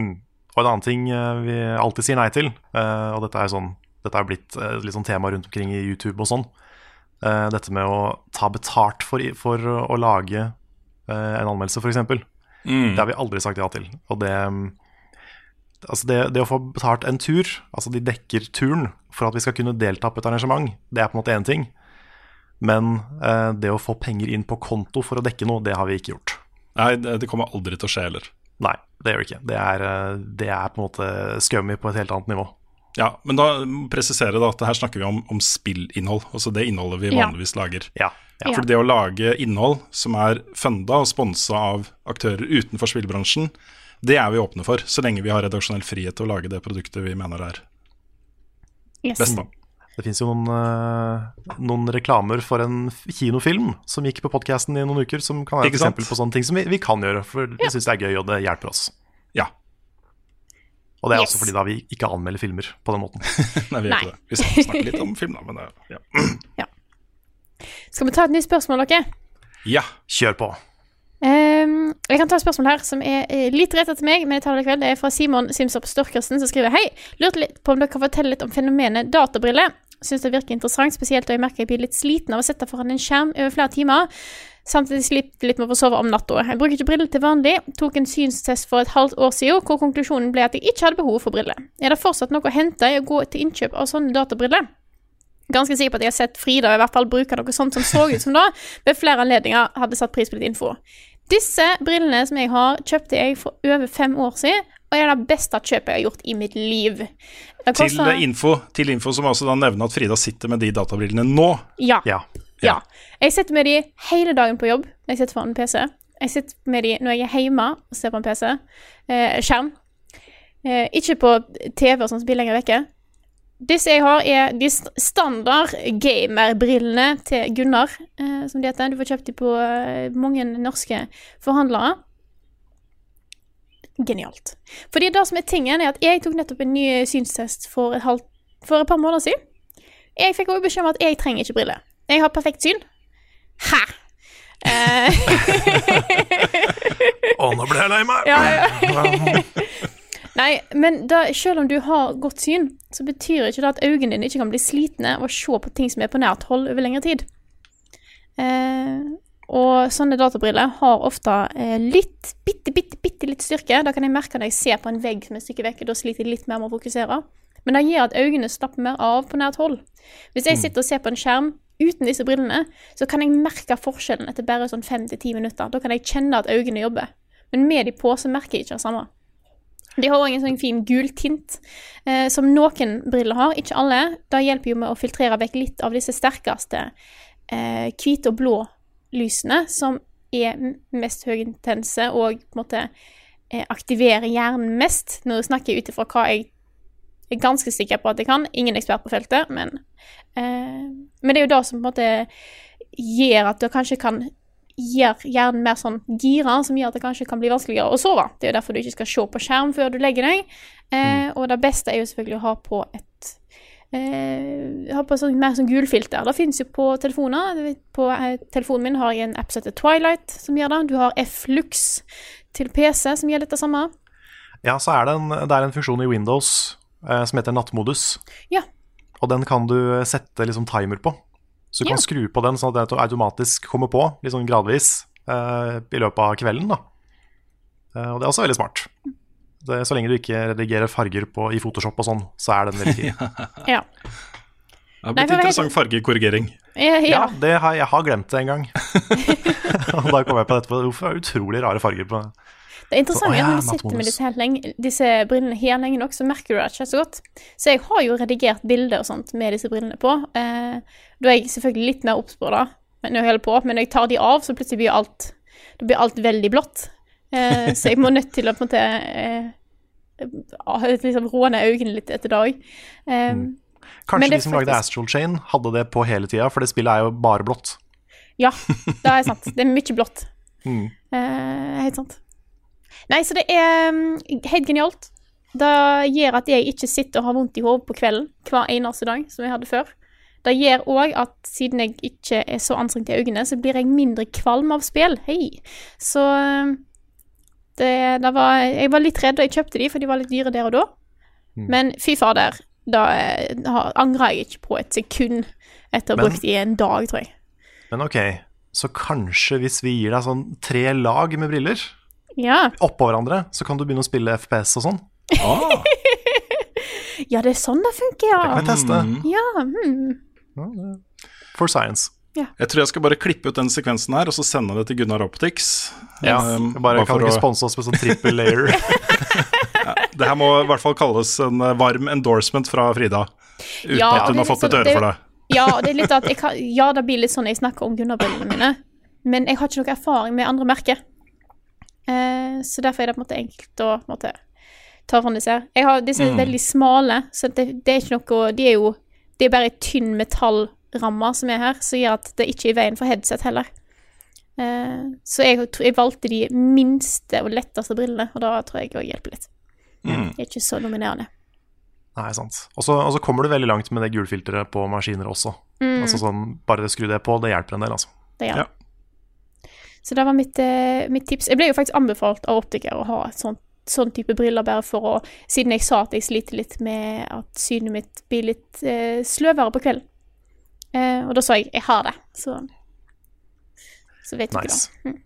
Mm. Og en annen ting eh, vi alltid sier nei til, eh, og dette er, sånn, dette er blitt eh, litt sånn tema rundt omkring i YouTube og sånn, eh, dette med å ta betalt for, for å lage uh, en anmeldelse, f.eks. Mm. Det har vi aldri sagt ja til. Og det, mm, altså det, det å få betalt en tur, altså de dekker turen for at vi skal kunne delta på et arrangement, det er på en måte én ting. Men eh, det å få penger inn på konto for å dekke noe, det har vi ikke gjort. Nei, det, kommer aldri til å skje heller. Nei, det gjør det ikke. Det er, eh, det er på en måte scummy på et helt annet nivå. Ja, Men da presisere da at her snakker vi om, om spillinnhold. Altså det innholdet vi Ja. vanligvis lager. Ja, For det å lage innhold som er funda og sponsa av aktører utenfor spillbransjen, det er vi åpne for, så lenge vi har redaksjonell frihet til å lage det produktet vi mener er Yes. best. da. Det fins jo noen, eh, noen reklamer for en kinofilm som gikk på podkasten i noen uker, som kan være et eksempel på sånne ting som vi, vi kan gjøre, for vi syns det er gøy, og det hjelper oss. Ja. Og det er Yes. også fordi da vi ikke anmelder filmer på den måten. Nei, vi gjør Nei. ikke det. Vi snak- snakker litt om film, da, men det, ja. Skal vi ta et nytt spørsmål, dere? ja. Kjør på. Um, jeg kan ta et spørsmål her som er eh, litt rettet til meg, men jeg tar det likevel. Det er fra Simon Simsopp Størkersen, som skriver Hei, lurte litt på om dere kan fortelle litt om fenomenet databriller. Syns det virker interessant, spesielt da jeg merker jeg blir litt sliten av å sitte foran en skjerm over flere timer. Samtidig sliter litt med å få sove om natta. Jeg bruker ikke briller til vanlig. Tok en synstest for et halvt år siden, hvor konklusjonen ble at jeg ikke hadde behov for briller. Er det fortsatt noe å hente i å gå til innkjøp av sånne databriller? Ganske sikker på at jeg har sett Frida i hvert fall bruke noe sånt som så ut som da, ved flere anledninger hadde satt pris på litt info. Disse brillene som jeg har, kjøpte jeg for over fem år siden, og er det beste kjøpet jeg har gjort i mitt liv. Det Til, info, til info som altså da nevner at Frida sitter med de databrillene nå. Ja. Ja. Ja. Jeg sitter med de hele dagen på jobb jeg sitter foran en PC. Jeg sitter med de når jeg er hjemme og ser på en PC. Eh, skjerm. Eh, ikke på TV og sånn som blir lenger vekke. Disse jeg har, er de st- standard gamerbrillene til Gunnar, eh, som de heter. Du får kjøpt de på eh, mange norske forhandlere. genialt. Fordi det som er tingen, er at jeg tok nettopp en ny synstest for et, halvt, for et par måneder siden. Jeg fikk også beskjed om at jeg trenger ikke briller. Jeg har perfekt syn. Hæ? Eh, Å, nå ble jeg lei meg! Ja, ja. Nei, men da, selv om du har godt syn, så betyr ikke det at øynene dine ikke kan bli slitne av å se på ting som er på nært hold over lengre tid. Eh, og sånne databriller har ofte eh, litt, bitte, bitte, bitte litt styrke. Da kan jeg merke når jeg ser på en vegg som er et stykke vekk, og da sliter jeg litt mer med å fokusere. Men det gjør at øynene slapper mer av på nært hold. Hvis jeg sitter og ser på en skjerm uten disse brillene, så kan jeg merke forskjellen etter bare sånn fem til ti minutter. Da kan jeg kjenne at øynene jobber. Men med de på, så merker jeg ikke det samme. De har òg en sånn fin gul tint, eh, som noen briller har, ikke alle. Det hjelper jo med å filtrere vekk litt av disse sterkeste eh, hvite og blå lysene, som er mest høyintense og på en måte eh, aktiverer hjernen mest. Nå snakker jeg ut ifra hva jeg er ganske sikker på at jeg kan. Ingen ekspert på feltet, men eh, Men det er jo det som på en måte gjør at du kanskje kan gjøre hjernen mer sånn gira, som gjør at det kanskje kan bli vanskeligere å sove. Det er jo derfor du ikke skal se på skjerm før du legger deg. Eh, Og det beste er jo selvfølgelig å ha på et eh, ha på sånn, mer sånn gulfilter. Det finnes jo på telefoner. På eh, telefonen min har jeg en app som heter Twilight, som gjør det. Du har F-Lux til PC, som gjør litt det samme. Ja, så er det en, det er en funksjon i Windows som heter nattmodus. Ja. Og den kan du sette liksom timer på. Så du Ja. kan skru på den sånn at den automatisk kommer på sånn gradvis eh, i løpet av kvelden. da. Eh, og det er også veldig smart. Det, så lenge du ikke redigerer farger på, i Photoshop og sånn, så er den veldig fin. Ja. Det har blitt Nei, interessant jeg... fargekorrigering. Ja, ja, ja. det har, jeg har glemt det en gang. og da kom jeg på dette. Hvorfor er utrolig rare farger på Det er interessant ja, at når du sitter med disse, lenge, disse brillene her lenge nok, så merker du det ikke så godt. Så jeg har jo redigert bilder og sånt med disse brillene på. Eh, da er jeg selvfølgelig litt mer obs på det når jeg holder på, men når jeg tar de av, så plutselig blir alt, blir alt veldig blått. Eh, så jeg må nødt til å på en måte eh, eh, liksom råne øynene litt etter dag. Eh, mm. Kanskje de som faktisk... lagde Astral Chain, hadde det på hele tida, for det spillet er jo bare blått. Ja, det er sant. Det er mye blått. Mm. Eh, helt sant. Nei, så det er mm, helt genialt. Det gjør at jeg ikke sitter og har vondt i hodet på kvelden hver eneste dag, som jeg hadde før. Det gjør òg at siden jeg ikke er så anstrengt i øynene, så blir jeg mindre kvalm av spill. Hei. Så eh, det, det var Jeg var litt redd da jeg kjøpte de, for de var litt dyre der og da. Men fy fader, da eh, angrer jeg ikke på et sekund etter å ha brukt i en dag, tror jeg. Men ok, så kanskje hvis vi gir deg sånn tre lag med briller Ja. oppå hverandre, så kan du begynne å spille FPS og sånn. Ja, det er sånn det funker, ja. Det kan vi teste. Ja, mm. For science. Jeg tror jeg skal bare klippe ut den sekvensen her og så sende det til Gunnar Optics. Ja, Um, bare bare kan du ikke å- sponse oss med sånn triple layer. Det her må i hvert fall kalles en eh, varm endorsement fra Frida. Uten Ja, at hun har fått et sånn- øre for det-. Ja, det er litt at jeg kan, ja, det blir litt sånn jeg snakker om Gunnar-brillene mine, men jeg har ikke noe erfaring med andre merker. Eh, så derfor er det på en måte enkelt å på en måte, ta fram disse. Jeg har disse Mm. veldig smale, så det, det er ikke noe De er jo Det er bare ei tynn metallramme som er her, som gjør at det ikke er i veien for headset heller. Eh, så jeg, jeg valgte de minste og letteste brillene, og da tror jeg òg hjelper litt. Mm. Det er ikke så dominerende. Nei, sant. Og så og så kommer du veldig langt med det gulfilteret på maskiner også. Mm. Altså sånn, Bare skru det på, det hjelper en del, altså. Det gjør Ja. Så det var mitt, eh, mitt tips. Jeg ble jo faktisk anbefalt av optiker å ha et sånt, sånn type briller, bare for å Siden jeg sa at jeg sliter litt med at synet mitt blir litt eh, sløvere på kvelden. Eh, og da sa jeg jeg har det, så Så vet du Nice. ikke det. Mm.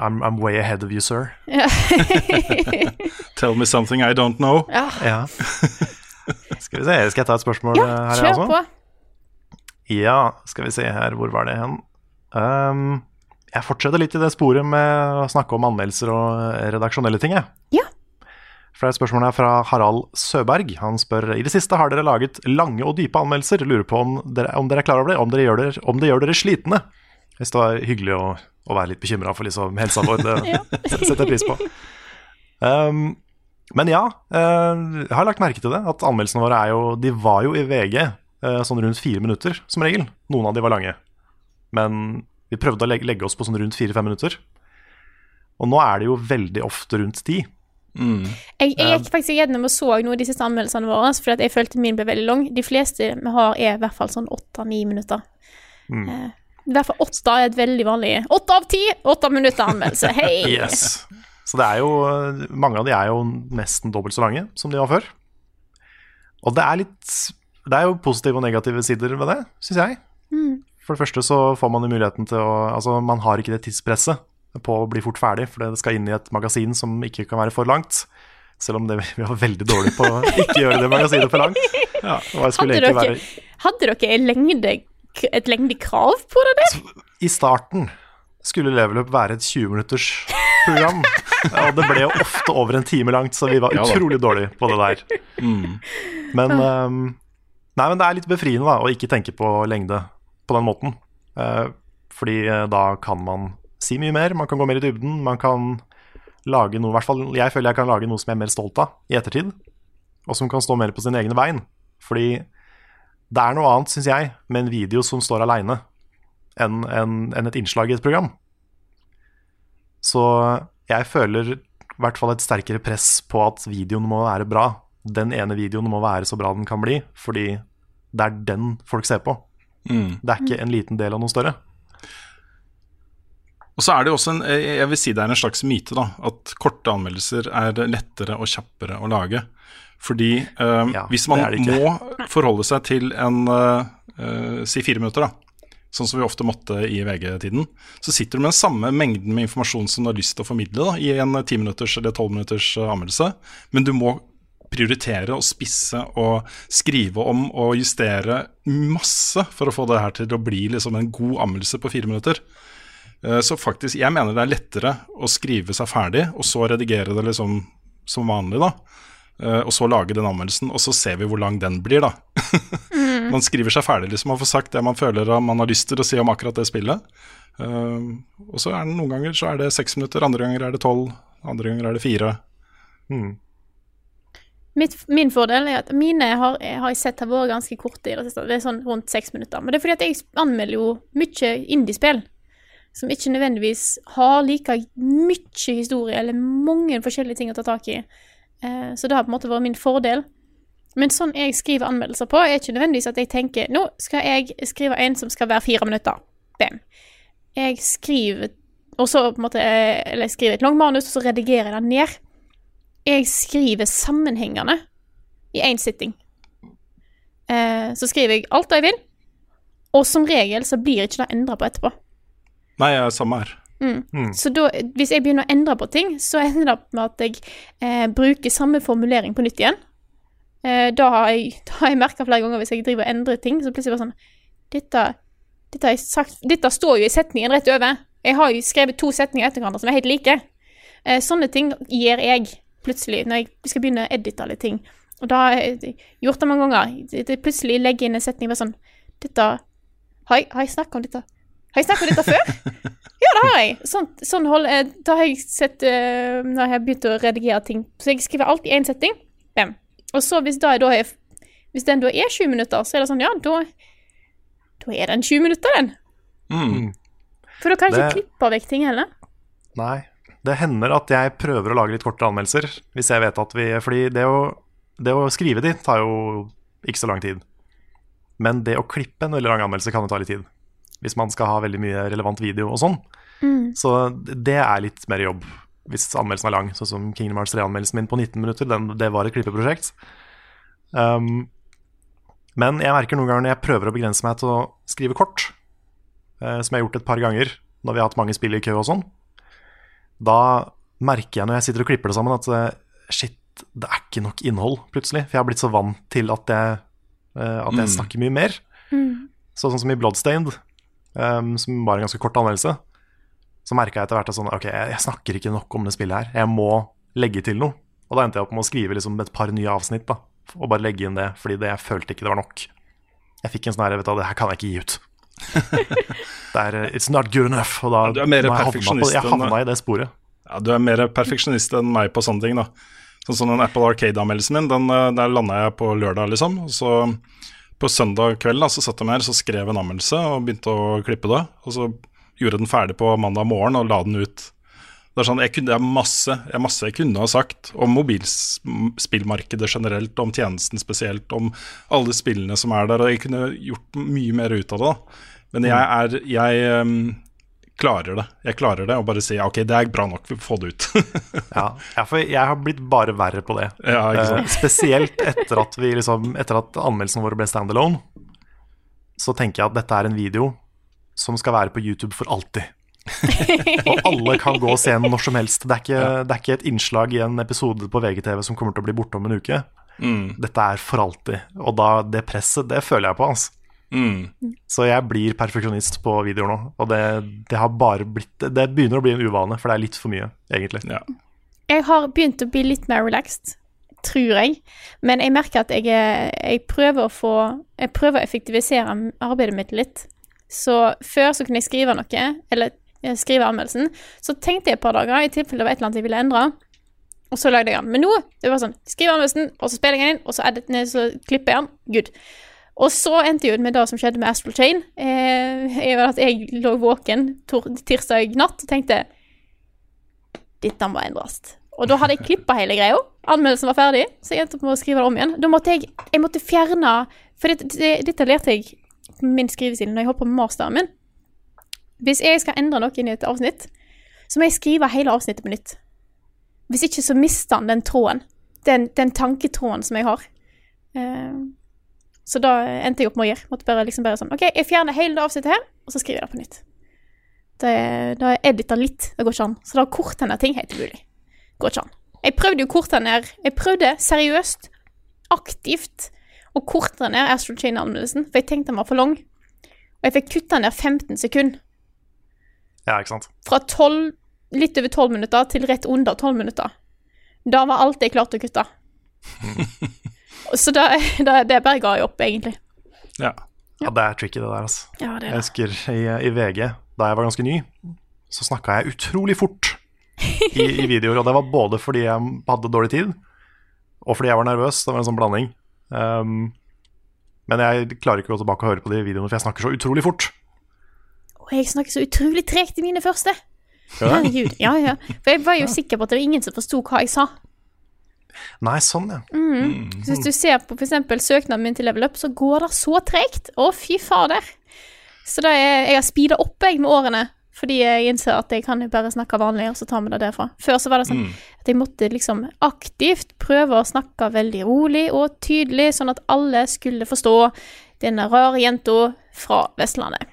I'm, I'm way ahead of you, sir. Ja. Tell me something I don't know. ja. Ja. Skal vi se, skal jeg ta et spørsmål ja, eh, her, jeg kjør på. Ja, skal vi se her, hvor var det hen? Um, jeg fortsetter litt i det sporet med å snakke om anmeldelser og eh, redaksjonelle ting, jeg. Ja. For det er et spørsmål fra Harald Søberg. Han spør i det siste har dere laget lange og dype anmeldelser. Lurer på om dere, om dere er klar over det, om, det gjør dere, om det gjør dere slitne. Hvis det var hyggelig å, å være litt bekymra for liksom helsa vår, det setter jeg pris på. Um, men ja, uh, jeg har lagt merke til det. At anmeldelsene våre er jo De var jo i VG uh, sånn rundt fire minutter, som regel. Noen av de var lange. Men vi prøvde å legge, legge oss på sånn rundt fire-fem minutter. Og nå er det jo veldig ofte rundt ti. Jeg, jeg gikk faktisk gjennom og så noen av de siste anmeldelsene våre, for jeg følte min ble veldig lang. De fleste vi har, er i hvert fall sånn åtte-ni minutter. Eh, I hvert fall åtte er et veldig vanlig Åtte av ti! Åtte minutter anmeldelse. Hei! Yes. Så det er jo Mange av de er jo nesten dobbelt så lange som de var før. Og det er litt Det er jo positive og negative sider ved det, syns jeg. For det første så får man jo muligheten til å Altså, man har ikke det tidspresset på å bli fort ferdig, for det skal inn i et magasin som ikke kan være for langt. Selv om det, vi var veldig dårlige på å ikke gjøre det magasinet for langt. Ja, og jeg Hadde dere, være hadde dere en lengde, et lengdekrav på det Altså, I starten skulle Level Up være et 20 minutters program. Og det ble jo ofte over en time langt, så vi var Ja utrolig dårlige på det der. Men, um, nei, men det er litt befriende da, å ikke tenke på lengde på den måten. Eh, fordi eh, da kan man si mye mer, man kan gå mer i dybden, man kan lage noe, i hvert fall jeg føler jeg kan lage noe som jeg er mer stolt av i ettertid, og som kan stå mer på sine egne bein. Fordi det er noe annet, syns jeg, med en video som står aleine, enn en, en et innslag i et program. Så jeg føler i hvert fall et sterkere press på at videoen må være bra. Den ene videoen må være så bra den kan bli, fordi det er den folk ser på. Det er ikke en liten del av noe større. Og så er det jo også en, jeg jeg vil si det er en slags myte, da, at korte anmeldelser er lettere og kjappere å lage. Fordi øh, Ja, hvis man det det må forholde seg til en eh, eh, si fire minutter, da, sånn som vi ofte måtte i VG-tiden, så sitter du med den samme mengden med informasjon som du har lyst til å formidle da, i en ti minutters eller tolv minutters eh, anmeldelse, men du må prioritere og spisse og skrive om og justere masse for å få det her til å bli liksom en god anmeldelse på fire minutter. Eh, Så faktisk, jeg mener det er lettere å skrive seg ferdig, og så redigere det liksom som vanlig, da. Eh, Og så lage den anmeldelsen, og så ser vi hvor lang den blir, da. man skriver seg ferdig, liksom. Man får sagt det man føler at man har lyst til å si om akkurat det spillet. Eh, Og så er det noen ganger så er det seks minutter, andre ganger er det tolv, andre ganger er det fire. Mitt, min fordel er at mine har, har jeg sett har vært ganske korte i det siste. Det er sånn rundt seks minutter. Men det er fordi at jeg anmelder jo mye indiespill. Som ikke nødvendigvis har like mye historie eller mange forskjellige ting å ta tak i. Eh, så det har på en måte vært min fordel. Men sånn jeg skriver anmeldelser på, er ikke nødvendigvis at jeg tenker nå skal jeg skrive en som skal være fire minutter. Bam. Jeg skriver og så på en måte, eh, eller jeg skriver et langt manus, og så redigerer jeg det ned. Jeg skriver sammenhengende i én sitting. Eh, så skriver jeg alt jeg vil, og som regel så blir ikke det endra på etterpå. Nei, jeg er samme her. Så da, hvis jeg begynner å endre på ting, så ender det opp med at jeg eh, bruker samme formulering på nytt igjen. Eh, da har jeg, da har jeg merka flere ganger hvis jeg driver og endrer ting, så plutselig bare sånn Dette, dette, sagt, dette står jo i setningen rett over. Jeg har jo skrevet to setninger etter hverandre som er helt like. Eh, sånne ting gjør jeg plutselig når jeg skal begynne å edite alle ting. Og da har jeg gjort det mange ganger. Plutselig legger jeg inn en setning bare sånn Dette Har jeg, har jeg snakka om dette? Har jeg snakka om dette før? Ja, det har jeg. Sånn, sånn hold, eh, da har jeg sett uh, Når jeg har begynt å redigere ting. Så jeg skriver alltid én setting. Bam. Og så hvis, da, da er, hvis den da er 20 minutter, så er det sånn, ja, da, da er den 20 minutter, den. Mm. For da kan jeg ikke Det- klippe vekk ting heller. Nei. Det hender at jeg prøver å lage litt kortere anmeldelser, hvis jeg vet at vi Fordi det å, det å skrive de tar jo ikke så lang tid. Men det å klippe en veldig lang anmeldelse kan jo ta litt tid. Hvis man skal ha veldig mye relevant video og sånn. Så det er litt mer jobb hvis anmeldelsen er lang. Sånn som Kingdom Hearts 3-anmeldelsen min på 19 minutter, den, det var et klippeprosjekt. Um, men jeg merker noen ganger når jeg prøver å begrense meg til å skrive kort, uh, som jeg har gjort et par ganger når vi har hatt mange spill i kø og sånn, da merker jeg når jeg sitter og klipper det sammen, at eh, shit, det er ikke nok innhold, plutselig. For jeg har blitt så vant til at jeg, eh, at jeg snakker mye mer. Så, sånn som i Bloodstained, um, som var en ganske kort anmeldelse, så merka jeg etter hvert at sånn, ok, jeg, jeg snakker ikke nok om det spillet her. Jeg må legge til noe. Og da endte jeg opp med å skrive liksom et par nye avsnitt, da. Og bare legge inn det, fordi det, jeg følte ikke det var nok. Jeg fikk en sånn her, vet du, det her kan jeg ikke gi ut. det er eh, It's not good enough. Og da Ja, du mer jeg havna på- Jeg havna i det sporet. Ja, du er mer perfeksjonist enn meg på sånne ting, da. Sånn som den Apple Arcade-anmeldelsen min, den, eh, der landa jeg på lørdag, liksom. Så på søndag kveld da, så satt jeg her så skrev en anmeldelse og begynte å klippe det. Og så gjorde den ferdig på mandag morgen og la den ut Det er sånn, jeg kunne, det er masse, er masse jeg kunne ha sagt om mobilspillmarkedet generelt, om tjenesten spesielt, om alle spillene som er der, og jeg kunne gjort mye mer ut av det. da. Men jeg er Jeg um, klarer det. Jeg klarer det, og bare sier ok, det er bra nok, vi får få det ut. Ja, for jeg har blitt bare verre på det. Ja? Eh, spesielt etter at, vi liksom, etter at anmeldelsene våre ble standalone, så tenker jeg at dette er en video som skal være på YouTube for alltid. og alle kan gå og se den når som helst. Det er, ikke, det er ikke et innslag i en episode på VGTV som kommer til å bli borte om en uke. Mm. Dette er for alltid. Og da, det presset, det føler jeg på. Altså. Mm. Så jeg blir perfeksjonist på videoer nå. Og det, det har bare blitt Det begynner å bli en uvane, for det er litt for mye, egentlig. Ja. Jeg har begynt å bli litt mer relaxed, tror jeg. Men jeg merker at jeg, jeg prøver å få Jeg prøver å effektivisere arbeidet mitt litt. Så før så kunne jeg skrive noe, eller skrive anmeldelsen. Så tenkte jeg et par dager i tilfelle det var et eller annet jeg ville endre. Og så lagde jeg den. Men nå det var sånn skriver anmeldelsen, og så spiller jeg den inn, og så, edit, så klipper jeg den. Good. Og så endte jeg ut med det som skjedde med Astral Chain. Eh, jeg, at jeg lå våken tirsdag natt og tenkte dette må endres. Og da hadde jeg klippa hele greia. Anmeldelsen var ferdig, så jeg endte opp med å skrive det om igjen. Da måtte jeg, jeg måtte fjerne For dette, det, dette lærte jeg min skrivestil når jeg holdt på med masteren min. Hvis jeg skal endre noe inn i et avsnitt, så må jeg skrive hele avsnittet på nytt. Hvis ikke så mister han den tråden. Den, den tanketråden som jeg har. Eh, så da endte jeg opp med å gjøre. Måtte bare liksom bare sånn OK, jeg fjerner hele det avsnittet her, og så skriver jeg det på nytt. Det, da jeg litt. Det går ikke an. Så da korter jeg ned ting helt umulig. Går ikke an. Jeg prøvde jo korte ned Jeg prøvde seriøst, aktivt, å korte ned Astral Chain-anmeldelsen, for jeg tenkte den var for lang. Og jeg fikk kutta ned 15 sekunder. Ja, ikke sant? Fra 12, litt over 12 minutter til rett under 12 minutter. Da var alt jeg klarte å kutte. Så da, da, det bare ga jeg opp, egentlig. Ja. Ja, det er tricky, det der, altså. Ja, det Jeg det. husker i, i VG, da jeg var ganske ny, så snakka jeg utrolig fort i, i videoer. Og det var både fordi jeg hadde dårlig tid, og fordi jeg var nervøs. Det var en sånn blanding. Um, men jeg klarer ikke å gå tilbake og høre på de videoene, for jeg snakker så utrolig fort. Og jeg snakker så utrolig tregt i mine første. Herregud. Ja, ja. For jeg var jo sikker på at det var ingen som forsto hva jeg sa. Nei, sånn, ja. Mm. Så hvis du ser på f.eks. søknaden min til Level Up, så går det så tregt. Å, fy fader. Så da er, jeg har speeda opp jeg med årene, fordi jeg innser at jeg kan bare snakke vanlig, og så tar vi det derfra. Før så var det sånn at jeg måtte liksom aktivt prøve å snakke veldig rolig og tydelig, sånn at alle skulle forstå denne rare jenta fra Vestlandet.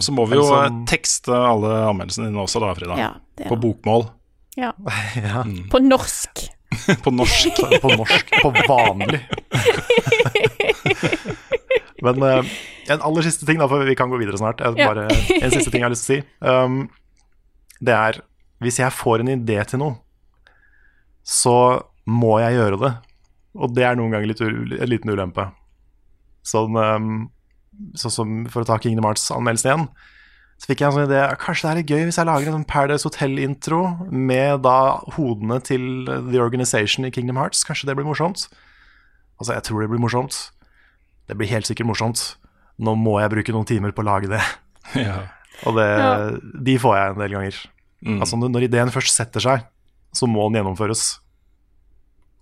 Så må vi jo eh, sånn- tekste alle anmeldelsene dine også, da, Frida. Ja, er På bokmål. Ja. ja. På norsk. på norsk. På norsk. På vanlig. Men uh, en aller siste ting, da, for vi kan gå videre snart. Jeg, bare, en siste ting jeg har lyst til å si. Um, det er hvis jeg får en idé til noe, så må jeg gjøre det. Og det er noen ganger litt, u- en liten ulempe. Sånn, um, sånn som for å ta Kingdom Hearts-anmeldelsen igjen. Så fikk jeg en sånn idé Kanskje det er litt gøy hvis jeg lager en sånn Paradise Hotel-intro med da hodene til The Organization i Kingdom Hearts. Kanskje det blir morsomt? Altså, jeg tror det blir morsomt. Det blir helt sikkert morsomt. Nå må jeg bruke noen timer på å lage det. Ja. Og det, Ja. de får jeg en del ganger. Mm. Altså, når ideen først setter seg, så må den gjennomføres.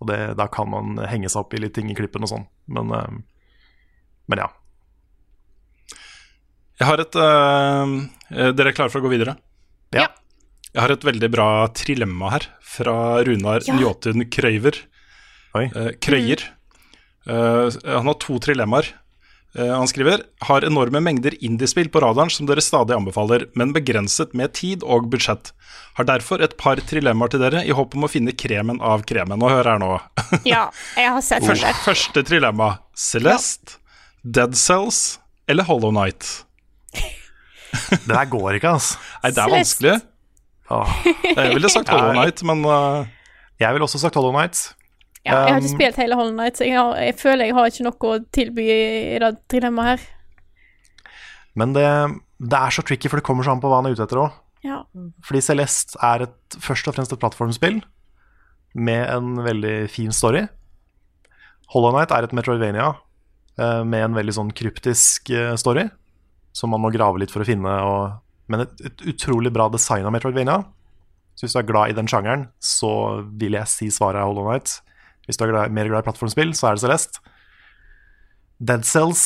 Og det, da kan man henge seg opp i litt ting i klippen og sånn. Men, eh, men ja. Jeg har et eh, eh, Dere er klare for å gå videre? Ja. Jeg har et veldig bra trilemma her, fra Runar Ja. Njåtun Krøyver. Oi. Eh, Krøyer. Uh, han har to trilemmaer. Eh, han skriver har enorme mengder indiespill på radaren som dere stadig anbefaler, men begrenset med tid og budsjett. Har derfor et par trilemmaer til dere i håp om å finne kremen av kremen. Og hør her nå. Ja, jeg har sett den Første, trilemma. Celeste, Dead Cells eller Hollow Night? Det der går ikke, altså. Nei, det er vanskelig. Åh. Jeg ville sagt Hollow Night, men uh, Jeg ville også sagt Hollow Night. Ja, jeg har ikke Um, spilt hele Hollow Night, så jeg, har, jeg føler jeg har ikke noe å tilby i det dilemmaet her. Men det, det er så tricky, for det kommer så an på hva han er ute etter òg. Ja. Fordi Celeste er et, først og fremst et plattformspill med en veldig fin story. Hollow Knight er et Metroidvania eh, med en veldig sånn kryptisk eh, story, som man må grave litt for å finne. Og, men et, et utrolig bra design av Metroidvania, Så hvis du er glad i den sjangeren, så vil jeg si svaret er Hollow Knight. Hvis du er glad, mer glad i plattformspill, så er det Celeste. Dead Cells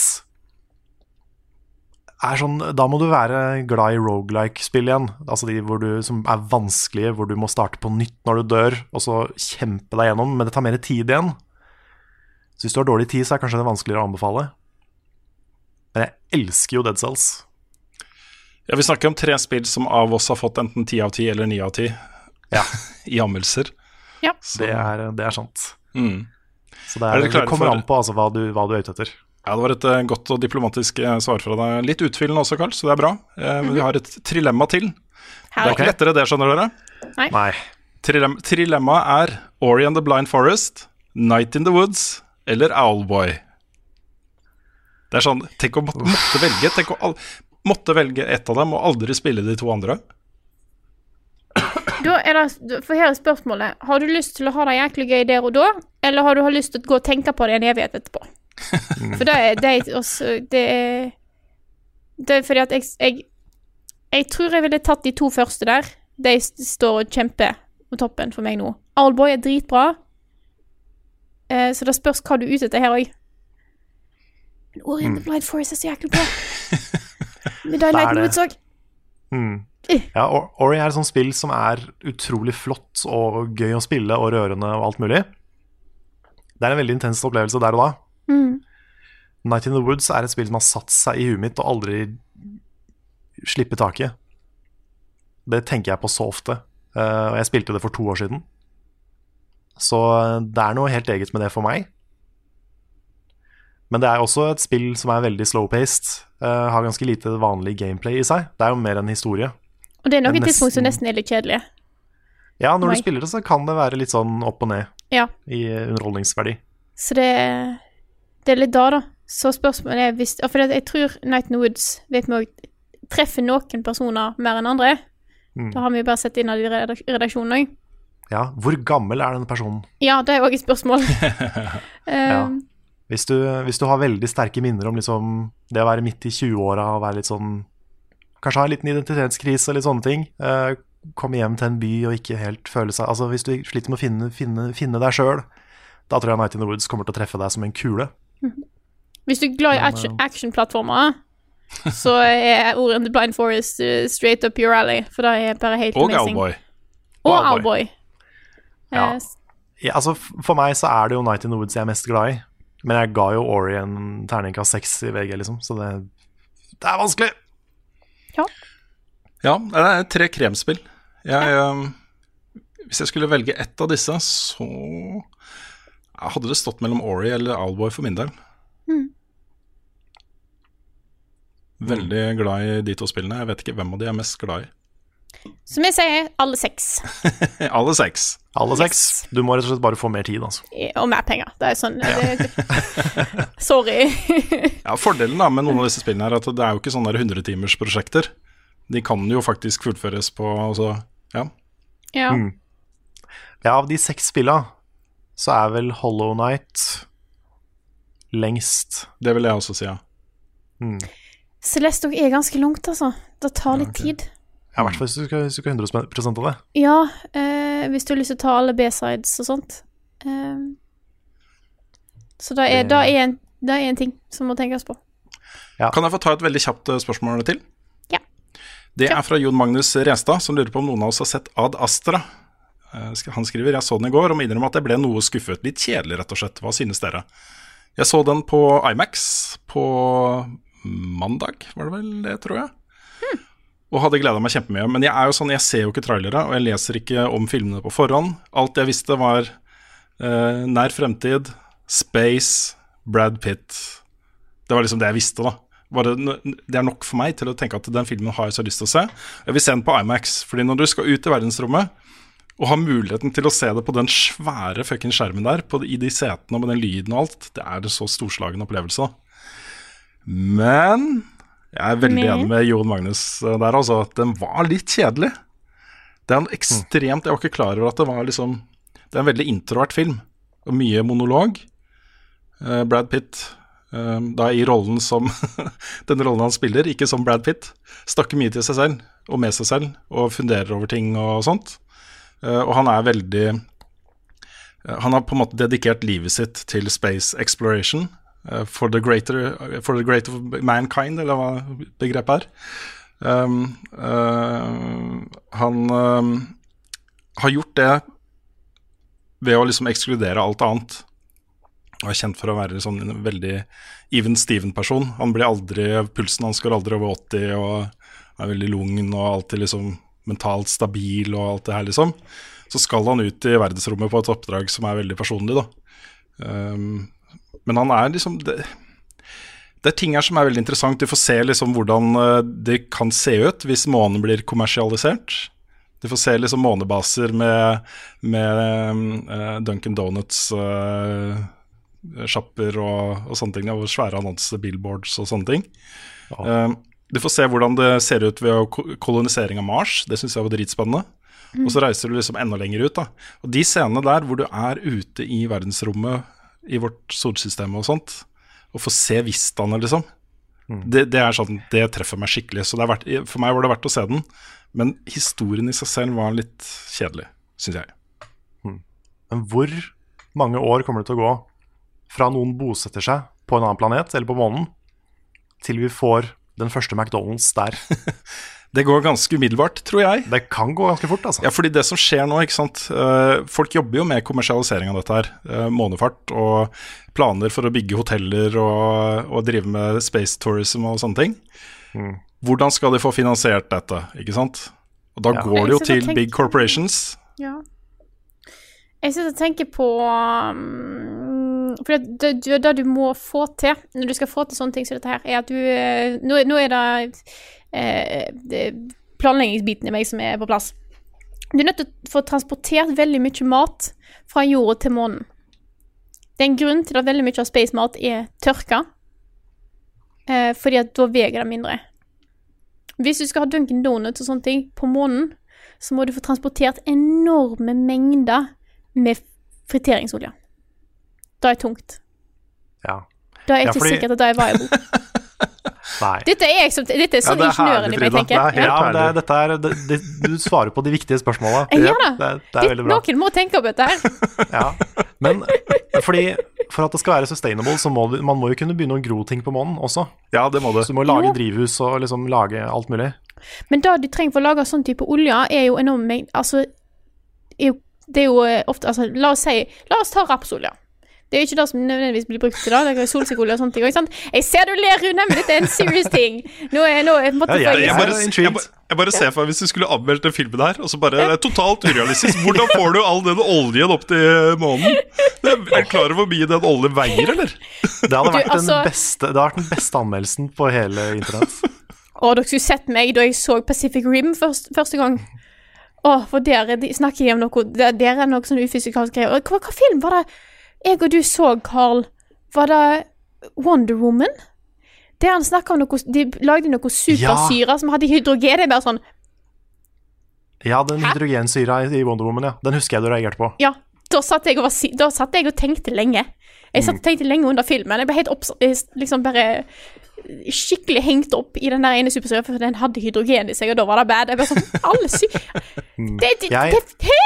er sånn Da må du være glad i rogelike-spill igjen. Altså de du, som er vanskelige, hvor du må starte på nytt når du dør, og så kjempe deg gjennom. Men det tar mer tid igjen. Så hvis du har dårlig tid, så er kanskje det vanskeligere å anbefale. Men jeg elsker jo Dead Cells. Ja, Vi snakker om tre spill som av oss har fått enten ti av ti eller ni av ti Ja. i anmeldelser. Ja. Det er, det er sant. Mm. Så det, Er er, det kommer for- an på altså, hva, du, hva du er ute etter. Ja, Det var et eh, godt og diplomatisk eh, svar fra deg. Litt utfyllende også, Karl, så det er bra. Eh, Men vi har et trilemma til. Det er ikke lettere det, skjønner dere. Nei. Trilem trilemma er Ori and the Blind Forest, Night in the Woods eller Owlboy. Det er sånn Tenk å måtte, måtte velge Tenk å måtte velge ett av dem og aldri spille de to andre. Da er det, for her er spørsmålet Har du lyst til å ha det jæklig gøy der og da, eller har du lyst til å gå og tenke på det en evighet etterpå? For det er, det er også Det er Det er fordi at jeg, jeg Jeg tror jeg ville tatt de to første der. De står og kjemper på toppen for meg nå. Owlboy er dritbra, eh, så det spørs hva du er ute etter her òg. Ori and the Blind Forest er så jæklig bra. Men det er Det er Night in the. Woods òg. Mm. Ja, Ori er et sånt spill som er utrolig flott og gøy å spille og rørende og alt mulig. Det er en veldig intens opplevelse der og da. Mm. Night in the Woods er et spill som har satt seg i huet mitt og aldri slipper taket. Det tenker jeg på så ofte. Eh, og jeg spilte det for to år siden. Så eh, det er noe helt eget med det for meg. Men det er også et spill som er veldig slow-paced. Uh, har ganske lite vanlig gameplay i seg. Det er jo mer en historie. Og det er noen tidspunkt som nesten- er litt kjedelige. Ja, når Nei. du spiller det, så kan det være litt sånn opp og ned Ja. i underholdningsverdi. Så det, det er litt da, da. Så spørsmålet er hvis For jeg tror Night in the Woods vet vi treffer noen personer mer enn andre. Mm. Da har vi jo bare sett innad i redaksjonen òg. Ja, hvor gammel er denne personen? Ja, det er òg et spørsmål. Ja. Hvis du, hvis du har veldig sterke minner om liksom det å være midt i 20-åra og være litt sånn Kanskje ha en liten identitetskrise og litt sånne ting. Eh, komme hjem til en by og ikke helt føle seg Altså Hvis du sliter med å finne, finne, finne deg sjøl, da tror jeg Night in the Woods kommer til å treffe deg som en kule. Hvis du er glad i actionplattformer, action- så er ordet and the Blind Forest uh, straight up your alley, for det er bare helt Og amazing. Owlboy. Og Owlboy. Ja. Eh, Ja, altså For meg så er det jo Night in the Woods jeg er mest glad i. Men jeg ga jo Ori en terningkast seks i VG, liksom, så det, det er vanskelig. Ja, det er tre kremspill. Jeg, ja. hvis jeg skulle velge ett av disse, så hadde det stått mellom Ori eller Alboy for min del. Mm. Veldig glad i de to spillene. Jeg vet ikke hvem av de jeg er mest glad i. Som jeg sier, alle seks. Alle seks. Alle seks. Du må rett og slett bare få mer tid, altså. Og mer penger. Det er sånn det, Sorry. Ja, Fordelen da med noen av disse spillene er at det er jo ikke sånne der 100-timersprosjekter. De kan jo faktisk fullføres på altså, ja. ja. Mm. Ja, av de seks spillene så er vel Hollow Night lengst. Det vil jeg også si, ja. Mm. Celeste er ganske langt, altså. Det tar litt tid. Ja, I hvert fall hvis du skal, hvis du skal ha 100 av det. Ja, eh, hvis du har lyst til å ta alle B-sides og sånt. Eh, så det er, Det- er en, det er en ting som må tenkes på. Kan jeg få ta et veldig kjapt eh, spørsmål til? Ja. Det er fra Jon Magnus Restad, som lurer på om noen av oss har sett Ad Astra. Eh, Han skriver jeg så den i går og må innrømme at jeg ble noe skuffet. Litt kjedelig, rett og slett. Hva synes dere? Jeg så den på Imax på mandag, var det vel det, tror jeg. Og hadde gleda meg kjempemye. Men jeg er jo sånn, jeg ser jo ikke trailere, og jeg leser ikke om filmene på forhånd. Alt jeg visste, var eh, nær fremtid, space, Brad Pitt. Det var liksom det jeg visste, da. Bare, det er nok for meg til å tenke at den filmen har jeg så lyst til å se. Jeg vil se den på Imax, fordi når du skal ut i verdensrommet og har muligheten til å se det på den svære fucking skjermen der, på, i de setene og med den lyden og alt, det er en så storslagen opplevelse. Men jeg er veldig enig med Jon Magnus eh, der, altså. At den var litt kjedelig. Det er en ekstremt Jeg var ikke klar over at det var liksom Det er en veldig introvert film, og mye monolog. Uh, Brad Pitt, uh, da i rollen som Den rollen han spiller, ikke som Brad Pitt, snakker mye til seg selv og med seg selv og funderer over ting og sånt. Uh, og han er veldig Han har på en måte dedikert livet sitt til space exploration. Eh, for, the greater, for the greater mankind, eller hva begrepet er. Um, uh, han um, har gjort det ved å liksom ekskludere alt annet. Og er kjent for å være sånn en veldig even Steven-person. Han blir aldri, Pulsen hans går aldri over 80 og er veldig lugn og alltid liksom mentalt stabil og alt det her, liksom. Så skal han ut i verdensrommet på et oppdrag som er veldig personlig, da. Um, men han er liksom det, det er ting her som er veldig interessant. Du får se liksom hvordan eh, det kan se ut hvis månen blir kommersialisert. Du får se liksom månebaser med, med uh, Duncan Donuts-sjapper sjapper og, og sånne ting. Og svære annonser, billboards og sånne ting. Eh, du får se hvordan det ser ut ved kolonisering av Mars. Det syns jeg var dritspennende. Og så reiser du liksom enda lenger ut. da Og de scenene der hvor du er ute i verdensrommet i vårt solsystem og sånt, og få se vistaene, liksom. Det, det er sånn, det treffer meg skikkelig. Så det er verdt, for meg var det verdt å se den. Men historien i seg selv var litt kjedelig, syns jeg. Men hvor mange år kommer det til å gå fra noen bosetter seg på en annen planet, eller på månen, til vi får den første McDonald's der? Det går ganske umiddelbart, tror jeg. Det kan gå ganske fort, altså. Ja, fordi det som skjer nå, ikke sant eh, Folk jobber jo med kommersialisering av dette her. eh, månefart og planer for å bygge hoteller og, og drive med space tourism og sånne ting. Mm. Hvordan skal de få finansiert dette, ikke sant? Og da Ja. går det jo til tenker- big corporations. Ja. Jeg sitter og tenker på um, For det, det, det, det du må få til når du skal få til sånne ting som dette her, er at du eh, Nå, nå er det, eh, planleggingsbiten i meg som er på plass. Du er nødt til å få transportert veldig mye mat fra jorda til månen. Det er en grunn til at veldig mye av space-mat er tørka, eh, fordi at da veier det mindre. Hvis du skal ha Dunkin' Donuts og sånne ting på månen, så må du få transportert enorme mengder med friteringsolje. Det er tungt. Ja. Da er jeg Ja, ikke fordi- sikkert at det er viable. Nei. Dette er, som, dette er sånn det er ingeniøren i meg tenker. Det er helt Ja, det, dette er, det, det, du svarer på de viktige spørsmåla. Ja gjør det. Det, det er veldig bra. Noen må tenke på dette her. Ja. Men fordi for at det skal være sustainable, så må du, man må jo kunne begynne å gro ting på månen også. Ja, det må du. Så du må lage Jo. drivhus og liksom lage alt mulig. Men det du trenger for å lage sånn type olje, er jo enorm mengde Altså, er jo, det er jo eh, ofte Altså, la oss si La oss ta rapsolje. Det er jo ikke det som nødvendigvis blir brukt til det. Det er solsikkeolje og sånne ting. Ikke sant? Jeg ser du ler, Rune, men dette er en serious ting. Nå er, nå er en Ja, jeg- Jeg bare, jeg, jeg bare ser for meg hvis du skulle anmeldt den filmen her, og så bare Det er totalt urealistisk. Hvordan får du all den oljen opp til månen? Er, du klar over hvor mye den oljen veier, eller? Det hadde Du, vært, altså- den, beste, det hadde vært den beste anmeldelsen på hele internett. Å, dere skulle sett meg da jeg så Pacific Rim først, første gang. Å, for der er de, snakker de om noe Der, der er noe sånn ufysikalsk greier. Hva, hva film var det jeg og du så, Carl? Var det Wonder Woman? Det han snakka om noe De lagde noe supersyre som hadde hydrogen. Det er bare sånn Ja, den hydrogensyra i Wonder Woman, ja. Den husker jeg du reagerte på. Ja, da satt jeg og, var, da satt jeg og tenkte lenge. Jeg satt og tenkte lenge under filmen. Jeg ble helt opps... Liksom bare skikkelig hengt opp i den der ene supersyra, for den hadde hydrogen i seg, og da var det bad. Jeg bare sånn Alle sy... Det, det, Jeg- det, Hæ?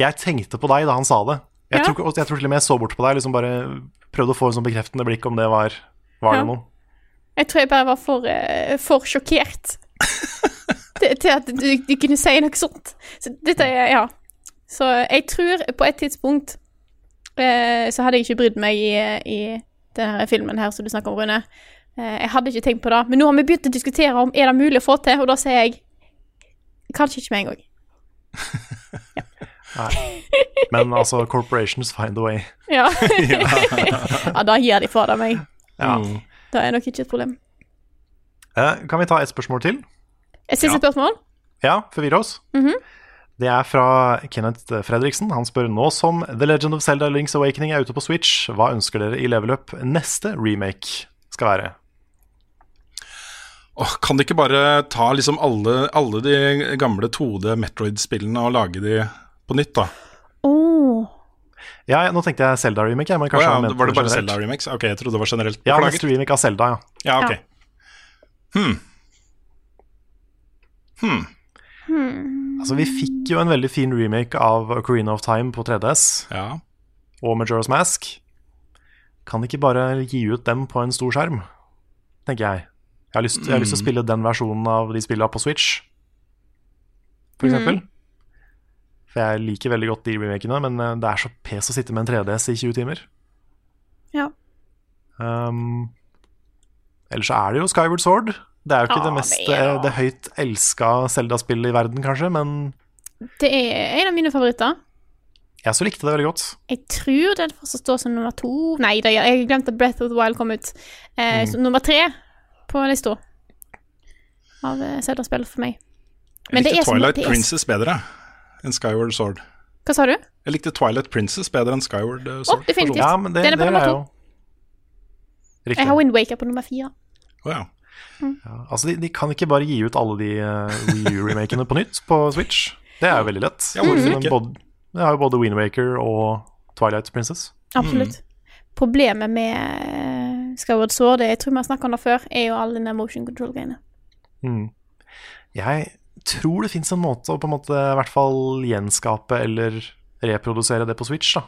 Jeg tenkte på deg da han sa det. Jeg, Ja. tror, jeg tror til og med jeg så bort på deg, liksom bare prøvde å få en sånn bekreftende blikk om det var, var Ja. det noe. Jeg tror jeg bare var for, eh, for sjokkert til, til at du, du kunne si noe sånt. Så dette er Ja. Så jeg tror på et tidspunkt eh, så hadde jeg ikke brydd meg i, i denne filmen her som du snakker om, Rune. Eh, jeg hadde ikke tenkt på det. Men nå har vi begynt å diskutere om er det mulig å få til, og da sier jeg kanskje ikke med en gang. Men altså, corporations find a way. Ja, ja da gir de fader meg. Ja. Det er nok ikke et problem. Eh, kan vi ta et spørsmål til? Et siste spørsmål? Ja, forvirre oss. Mhm. Det er fra Kenneth Fredriksen. Han spør nå som The Legend of Zelda Links Awakening er ute på Switch, hva ønsker dere i level up neste remake skal være? Åh, kan de ikke bare ta liksom alle, alle de gamle 2D Metroid-spillene og lage de på nytt, da? Oh. Ja, nå tenkte jeg Zelda remake, kanskje ja, var det bare. Zelda Remix? Ok, jeg trodde det var generelt. Ja, neste remake av Zelda, ja. Ja, ok. Hmm. Hmm. Altså, vi fikk jo en veldig fin remake av Ocarina of Time på 3DS Ja. og Majora's Mask. Kan ikke bare gi ut dem på en stor skjerm, tenker jeg. Jeg har lyst, jeg har lyst til å spille den versjonen av de spillene på Switch, for eksempel. For jeg liker veldig godt de remakene, men eh, det er så pes å sitte med en 3DS i 20 timer. Ja. Um, ellers så er det jo Skyward Sword. Det er jo ikke ah, det mest det er eh, det høyt elska Zelda-spillet i verden, kanskje, men Det er en av mine favoritter. jeg så likte det veldig godt. Jeg tror den fortsatt står som nummer to Nei, det, jeg glemte at Breath of the Wild kom ut. Eh, så nummer tre på lista av eh, Zelda-spill for meg. Men Jeg det likte Twilight som det Princess bedre enn Skyward Sword. Hva sa du? Jeg likte Twilight Princess bedre enn Skyward Sword. Å, Sword. definitivt. Ja, men det, Den er på det nummer er to. Jeg har Wind Waker på nummer fire. Oh, ja. Ja, altså, de, de kan ikke bare gi ut alle de uh, Wii U-remakene på nytt på Switch. Det er jo veldig lett. Ja, hvorfor ikke? Både, det har jo både Wind Waker og Twilight Princess. Absolutt. Problemet med eh, Skyward Sword, det jeg tror vi har snakket om det før, er jo alle denne motion control-greiene. Mm. Jeg tror det fins en måte å på en måte i hvert fall gjenskape eller reprodusere det på Switch, da.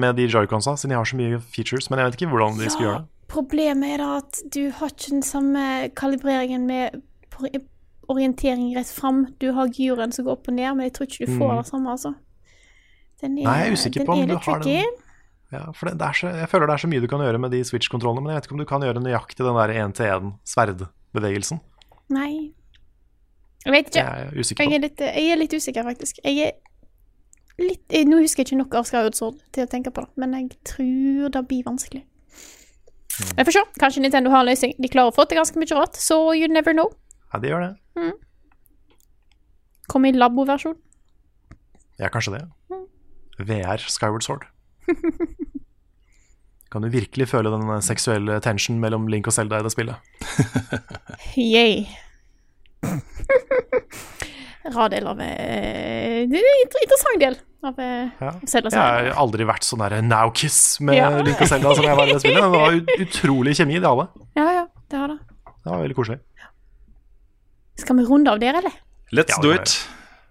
Med de joyconsa, siden de har så mye features. Men jeg vet ikke hvordan de skal gjøre det. Problemet er da at du har ikke den samme kalibreringen med orientering rett fram. Du har gyren som går opp og ned, men jeg tror ikke du får Mm. det samme, altså. Er, Nei, jeg er usikker på om du har tricky. den. Ja, for det, det er så, jeg føler det er så mye du kan gjøre med de Switch-kontrollene, men jeg vet ikke om du kan gjøre nøyaktig den der 1-til-1-sverdbevegelsen. Nei. Jeg vet ikke. Jeg er usikker Jeg er litt, jeg er litt usikker, faktisk. Jeg er litt jeg, Nå husker jeg ikke nok av Skyward Sword til å tenke på det, men jeg tror det blir vanskelig. Mm. Vi får se. Kanskje Nintendo har en løsning. De klarer å få til ganske mye rart, så you never know. Ja, de gjør det. Kom i labo-versjon. Ja, kanskje det. Mm. VR Skyward Sword. Kan du virkelig føle den seksuelle tensionen mellom Link og Zelda i det spillet? Yay. Rar del av eh, Det er en interessant del av eh, Ja. Zelda. Jeg har aldri vært sånn der now kiss med Ja. Link og Selda som jeg var i det spillet. men Det var ut- utrolig kjemi, de alle. Ja, ja, det har det. Det var veldig koselig. Skal vi runde av der, eller? Let's Ja, do it.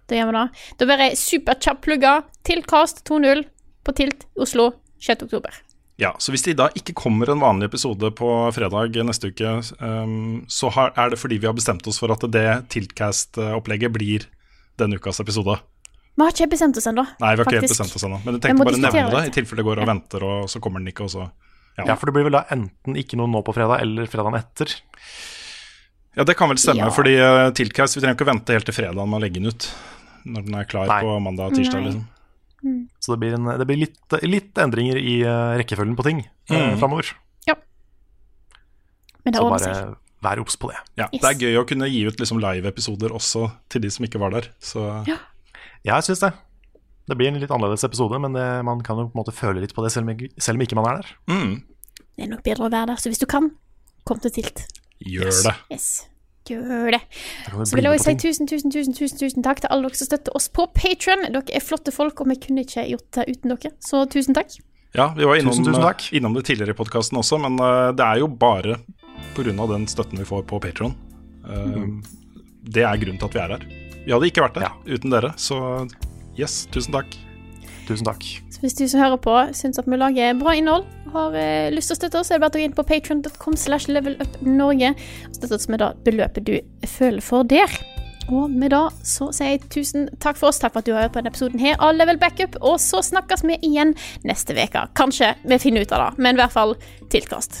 Da gjør vi det. Da blir jeg superkjapt plugga til Cast 2.0 på Tilt Oslo 6. oktober. Ja, så hvis det da ikke kommer en vanlig episode på fredag neste uke, um, så har, er det fordi vi har bestemt oss for at det Tiltcast-opplegget blir denne ukas episode. Vi har ikke bestemt oss ennå. Nei, vi har ikke helt bestemt oss ennå, men jeg tenkte bare å nevne det, det. i tilfelle det går og venter, og så kommer den ikke, og så ja. Ja, for det blir vel da enten ikke noe nå på fredag, eller fredagen etter. ja, det kan vel stemme, Ja. fordi uh, Tiltcast Vi trenger ikke å vente helt til fredag med å legge den ut. Når den er klar Nei. på mandag og tirsdag, Nei. liksom. Så det blir, en, det blir litt, litt endringer i eh, rekkefølgen på ting mm. Eh, framover. Men det Så bare vær obs på det. Ja, Yes. Det er gøy å kunne gi ut liksom live-episoder også til de som ikke var der. Så Ja. Ja, jeg syns det. Det blir en litt annerledes episode, men det, man kan jo på en måte føle litt på det selv om, ikke- selv om ikke man er der. mm, Det er nok bedre å være der, så hvis du kan, kom til Tilt. gjør Yes. det. Yes. Gjør det. Så vil jeg også si tusen, tusen, tusen, tusen, tusen takk til alle dere som støtter oss på Patron. Dere er flotte folk, og vi kunne ikke gjort det uten dere. Så tusen takk. Ja, vi var innom, Tusen, tusen takk. innom det tidligere i podkasten også, men uh, det er jo bare pga. den støtten vi får på Patron. Det er grunnen til at vi er her. Vi hadde ikke vært der uten dere, så yes, tusen takk. Tusen takk. Så hvis du som hører på syns at vi lager bra innhold, og har eh, lyst til å støtte oss, er det bare å gå inn på patron.com slash levelupnorge og støtte oss med det beløpet du føler for der. Og med det så sier jeg tusen takk for oss. Takk for at du har hørt på denne episoden her av Level Backup. Og så snakkes vi igjen neste uke. Kanskje vi finner ut av det, men i hvert fall tiltkast.